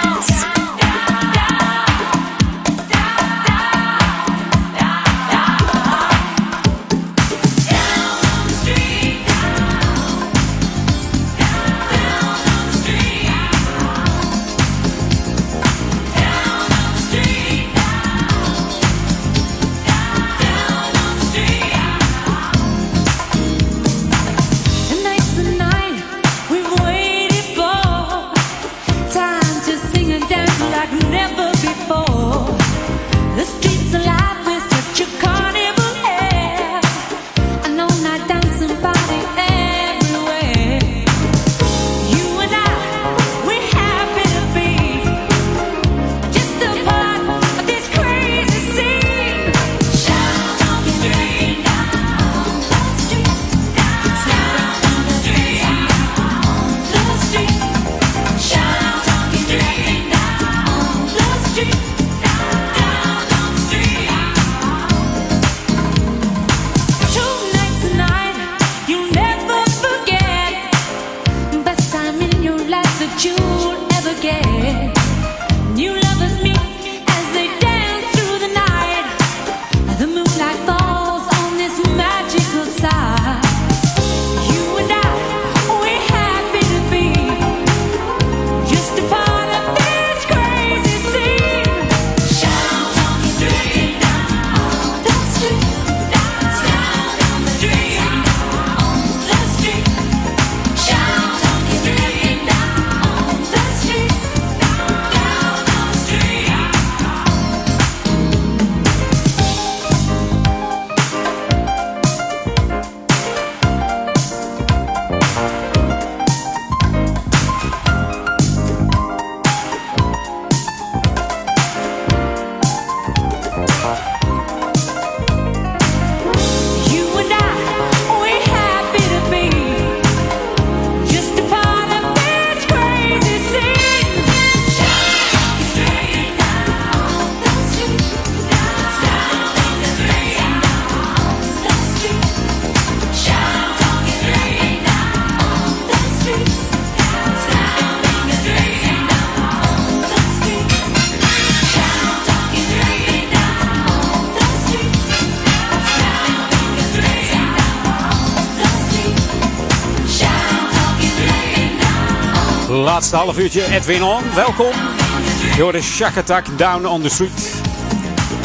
Laatste half uurtje, Edwin On, welkom. Je Shack Attack Down on the Street.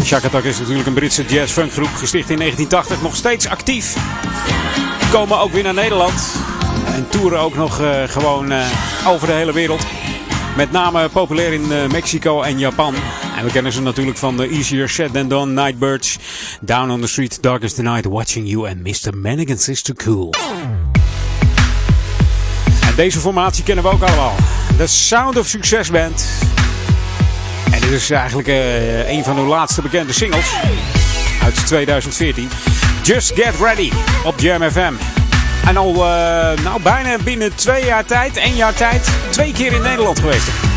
Shack Attack is natuurlijk een Britse jazz-funkgroep, gesticht in 1980, nog steeds actief. Komen ook weer naar Nederland. En toeren ook nog eh, gewoon eh, over de hele wereld. Met name populair in eh, Mexico en Japan. En we kennen ze natuurlijk van de Easier Said Than Done, Nightbirds, Down on the Street, Darkest the Night, Watching You en Mr. Mannequin's is Too Cool. Deze formatie kennen we ook allemaal. De Sound of Success Band. En dit is eigenlijk eh, een van hun laatste bekende singles uit 2014. Just Get Ready op Jam FM. En al eh, nou, bijna binnen twee jaar tijd, één jaar tijd, twee keer in Nederland geweest.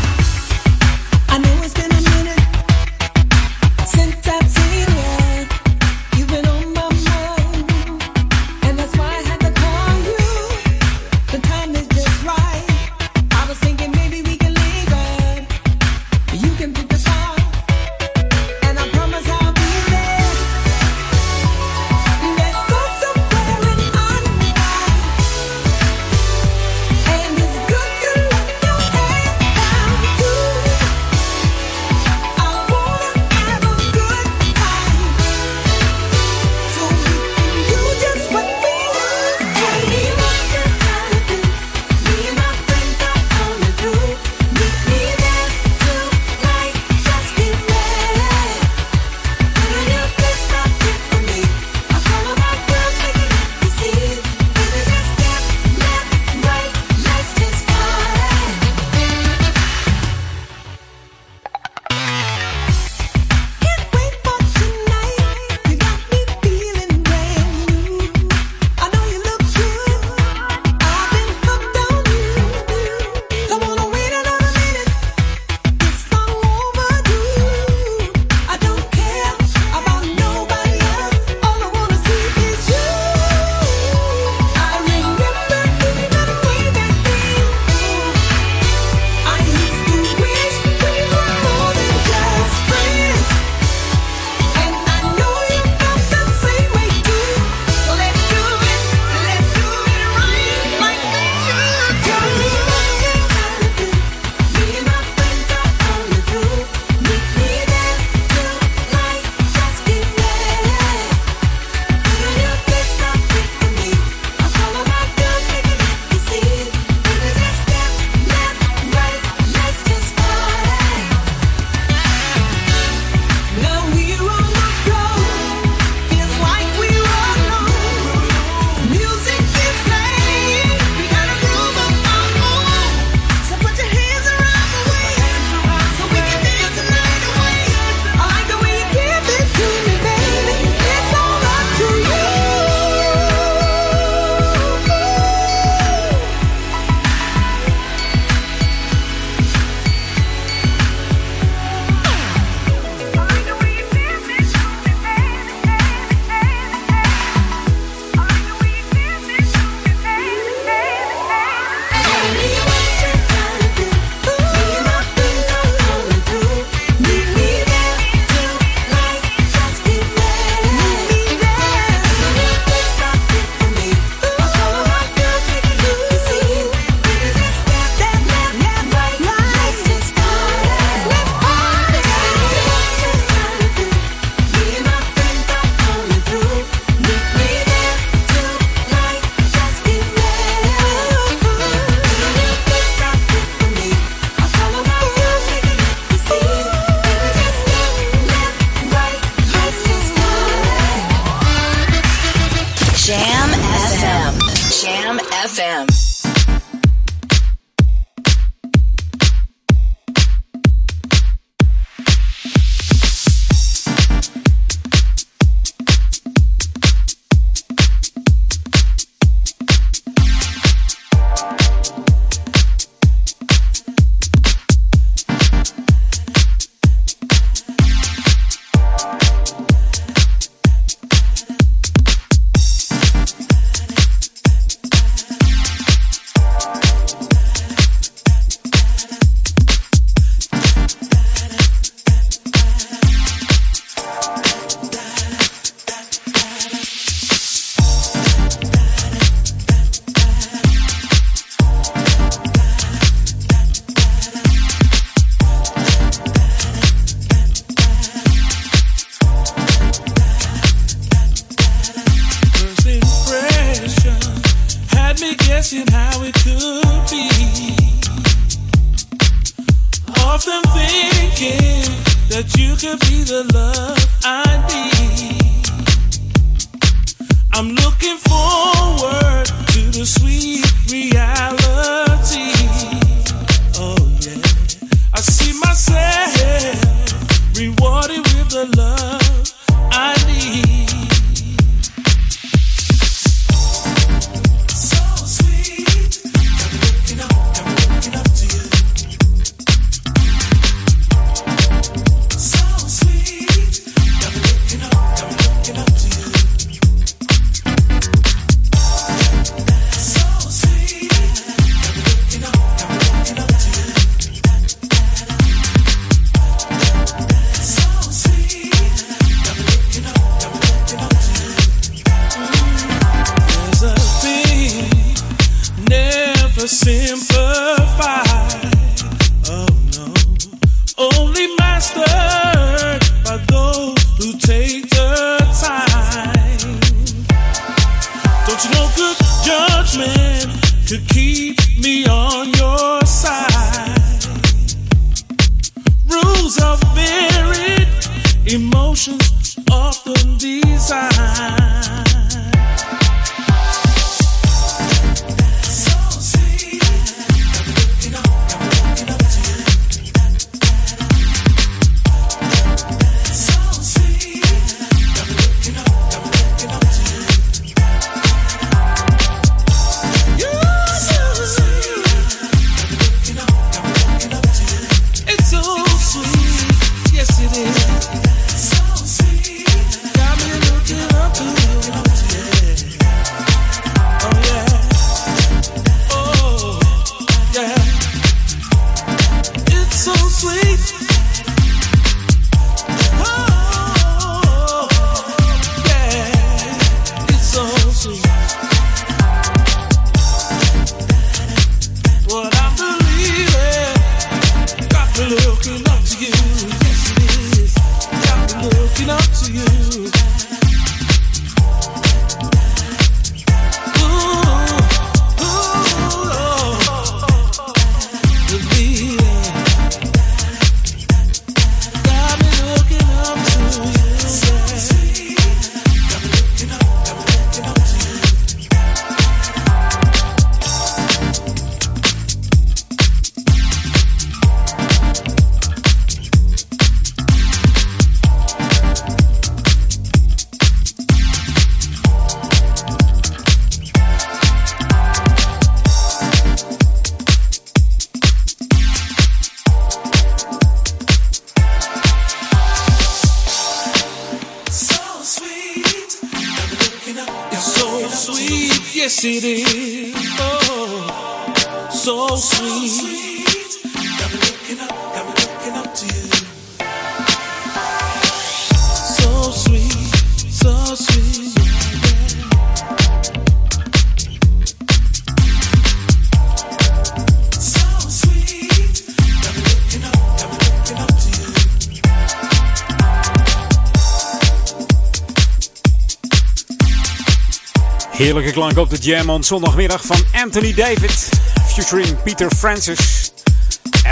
Klank op de Jam on zondagmiddag van Anthony David. Featuring Peter Francis.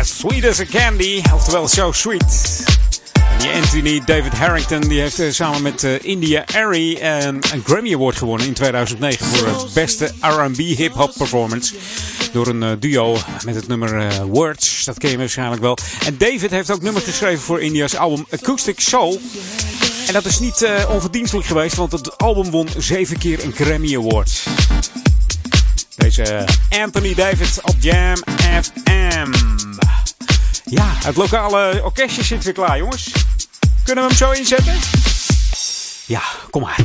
As sweet as a candy. Oftewel so sweet. En die Anthony David Harrington die heeft eh, samen met eh, India Airy eh, een Grammy Award gewonnen in 2009 voor het beste R&B hip-hop performance. Door een duo met het nummer Words. Dat ken je waarschijnlijk wel. En David heeft ook nummers geschreven voor India's album Acoustic Soul. En dat is niet eh, onverdienstelijk geweest, want het album won zeven keer een Grammy Award. Deze eh, Anthony David op Jam FM. Ja, het lokale orkestje zit weer klaar, jongens. Kunnen we hem zo inzetten? Ja, kom maar.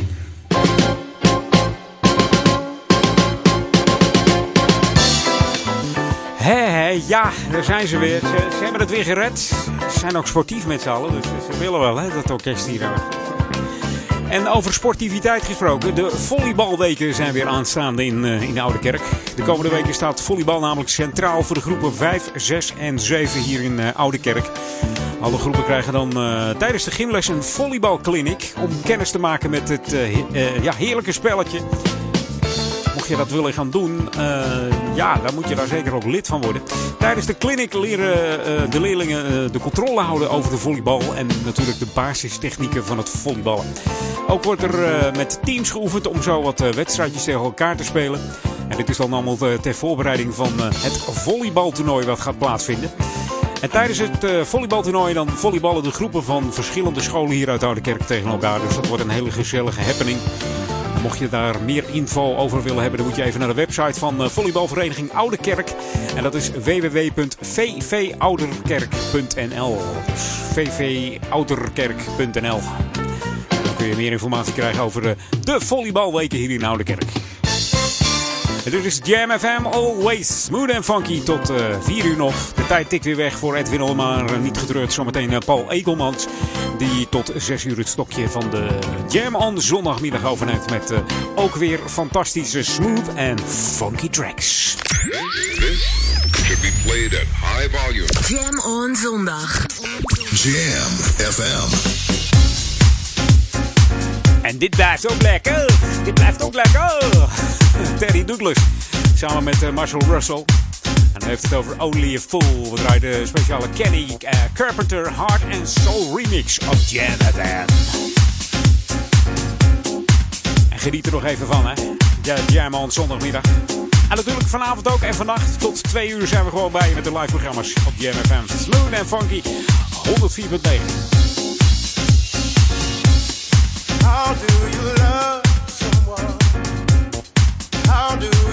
Hé, hé, ja, daar zijn ze weer. Ze, hebben het weer gered. Ze zijn ook sportief met z'n allen, dus ze willen wel, hè, dat orkest hier. En over sportiviteit gesproken, de volleybalweken zijn weer aanstaande in, eh, in de Oude Kerk. De komende weken staat volleybal namelijk centraal voor de groepen 5, 6 en 7 hier in eh, Oude Kerk. Alle groepen krijgen dan eh, tijdens de gymles een volleybalclinic om kennis te maken met het eh, he- eh, ja, heerlijke spelletje. Je dat willen gaan doen, eh, ja, dan moet je daar zeker ook lid van worden. Tijdens de clinic leren eh, de leerlingen eh, de controle houden over de volleybal en natuurlijk de basistechnieken van het volleyballen. Ook wordt er met teams geoefend om zo wat wedstrijdjes tegen elkaar te spelen. En dit is dan allemaal ter voorbereiding van het volleybaltoernooi wat gaat plaatsvinden. En tijdens het volleybaltoernooi dan volleyballen de groepen van verschillende scholen hier uit Oudekerk tegen elkaar. Dus dat wordt een hele gezellige happening. Mocht je daar meer info over willen hebben, dan moet je even naar de website van eh, volleybalvereniging Oudekerk. En dat is www.vvouderkerk.nl. Vvouderkerk.nl. Dan kun je meer informatie krijgen over de, volleybalweken hier in Oudekerk. En dit is Jam FM, always smooth and funky tot eh 4 uur nog. De tijd tikt weer weg voor Edwin Al, maar eh, niet getreurd. Zometeen eh, Paul Egelmans, die tot 6 uur het stokje van de Jam on zondagmiddag overneemt. Met eh, ook weer fantastische smooth and funky tracks. This should be played at high volume. Jam on zondag. Jam FM. En dit blijft ook lekker. Dit blijft ook lekker. Terry Douglas. Samen met eh, Marshall Russell. En dan heeft het over Only a Fool. We draaien de speciale Kenny eh, Carpenter Heart and Soul remix Jam FM. En geniet er nog even van, hè. Ja, Jam on zondagmiddag. En natuurlijk vanavond ook en vannacht tot twee uur zijn we gewoon bij je met de live programma's op Jam FM. Smooth en funky 104.9. How do you love someone? How do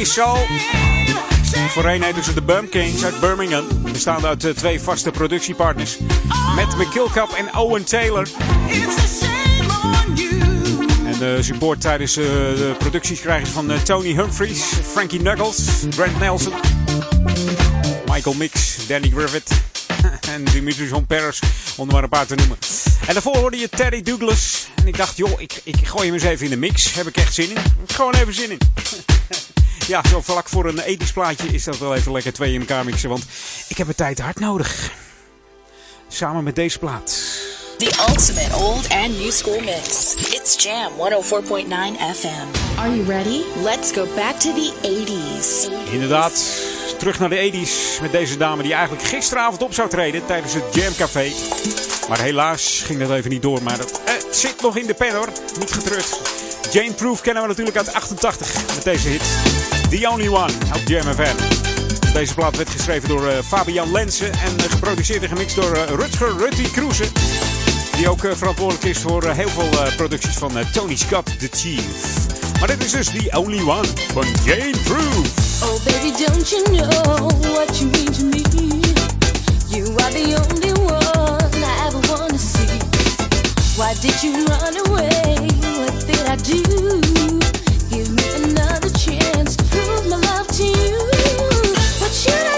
City Soul. Voorheen heten ze de Bumpkins uit Birmingham. Bestaande uit eh, twee vaste productiepartners. Met McKillcup en Owen Taylor. En de support tijdens eh, de producties krijgen ze van eh, Tony Humphries, Frankie Knuckles, Grant Nelson, Michael Mix, Danny Griffith en Dimitri John Paris, om er maar een paar te noemen. En daarvoor hoorde je Terry Douglas. En ik dacht, joh, ik, ik gooi hem eens even in de mix. Heb ik echt zin in. Gewoon even zin in. Ja, zo vlak voor een ethisch plaatje is dat wel even lekker twee in elkaar mixen. Want ik heb een tijd hard nodig. Samen met deze plaat. The ultimate old and new school mix. It's Jam 104.9 FM. Are you ready? Let's go back to the 80s. Inderdaad, terug naar de 80s met deze dame die eigenlijk gisteravond op zou treden tijdens het Jam Café. Maar helaas ging dat even niet door. Maar het, eh, het zit nog in de pen hoor, niet getreurd. Jane Proof kennen we natuurlijk uit 88 met deze hit. The Only One op Jam FM. Deze plaat werd geschreven door eh, Fabian Lensen en eh, geproduceerd en gemixt door eh, Rutger Rutty Kroeze. Die ook verantwoordelijk is voor heel veel producties van Tony Scott, The Chief. Maar dit is dus The Only One van Jane Proof. Oh, baby, don't you know what you mean to me? You are the only one I ever want to see. Why did you run away? What did I do? Prove my love to you. What should I?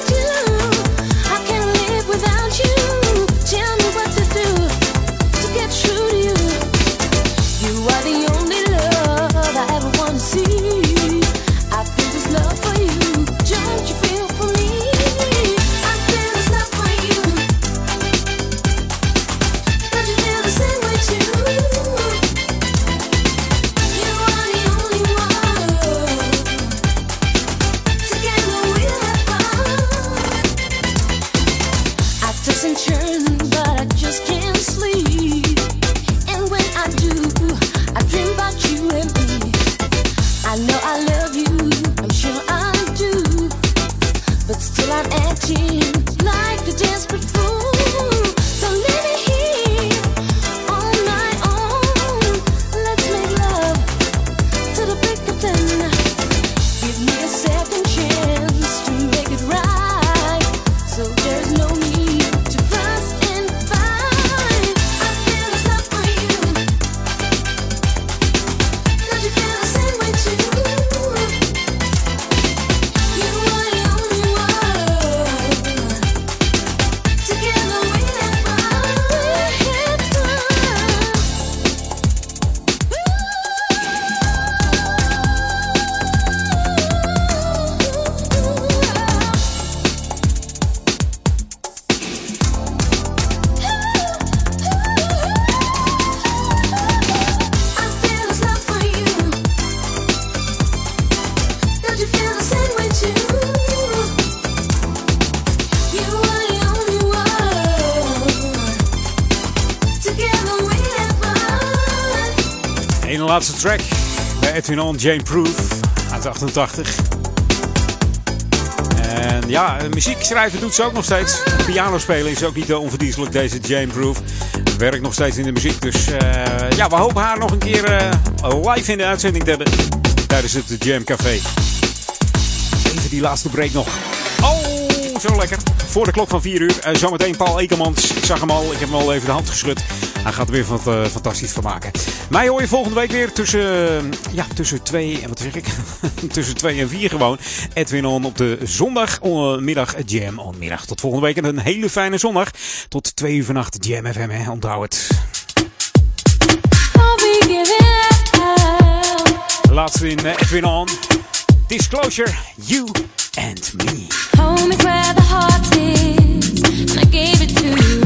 On, Jane Proof uit 88. En ja, muziek schrijven doet ze ook nog steeds. Piano spelen is ook niet eh, onverdienstelijk, deze Jane Proof. Werkt nog steeds in de muziek, dus eh, ja, we hopen haar nog een keer eh, live in de uitzending te hebben tijdens het Jam Café. Even die laatste break nog. Oh, zo lekker. Voor de klok van 4 uur. Uh, zometeen Paul Ekelmans. Ik zag hem al. Ik heb hem al even de hand geschud. Hij gaat er weer wat uh, fantastisch van maken. Mij hoor je volgende week weer tussen, uh, ja, tussen 2 en wat zeg ik? tussen 2 en 4 gewoon. Edwin On op de zondagmiddag Jam On middag. Tot volgende week en een hele fijne zondag. Tot 2 uur vannacht Jam FM. Hè. Onthoud het. Laatste in Edwin On. Disclosure, you and me. Home is where the heart is, and I gave it to you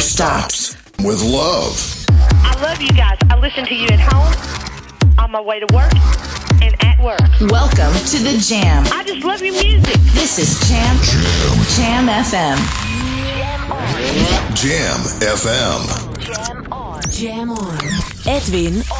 never stops. With love. I love you guys. I listen to you at home, on my way to work, and at work. Welcome to the Jam. I just love your music. This is Jam Jam FM. Jam FM. Jam on. Jam on. Edwin on.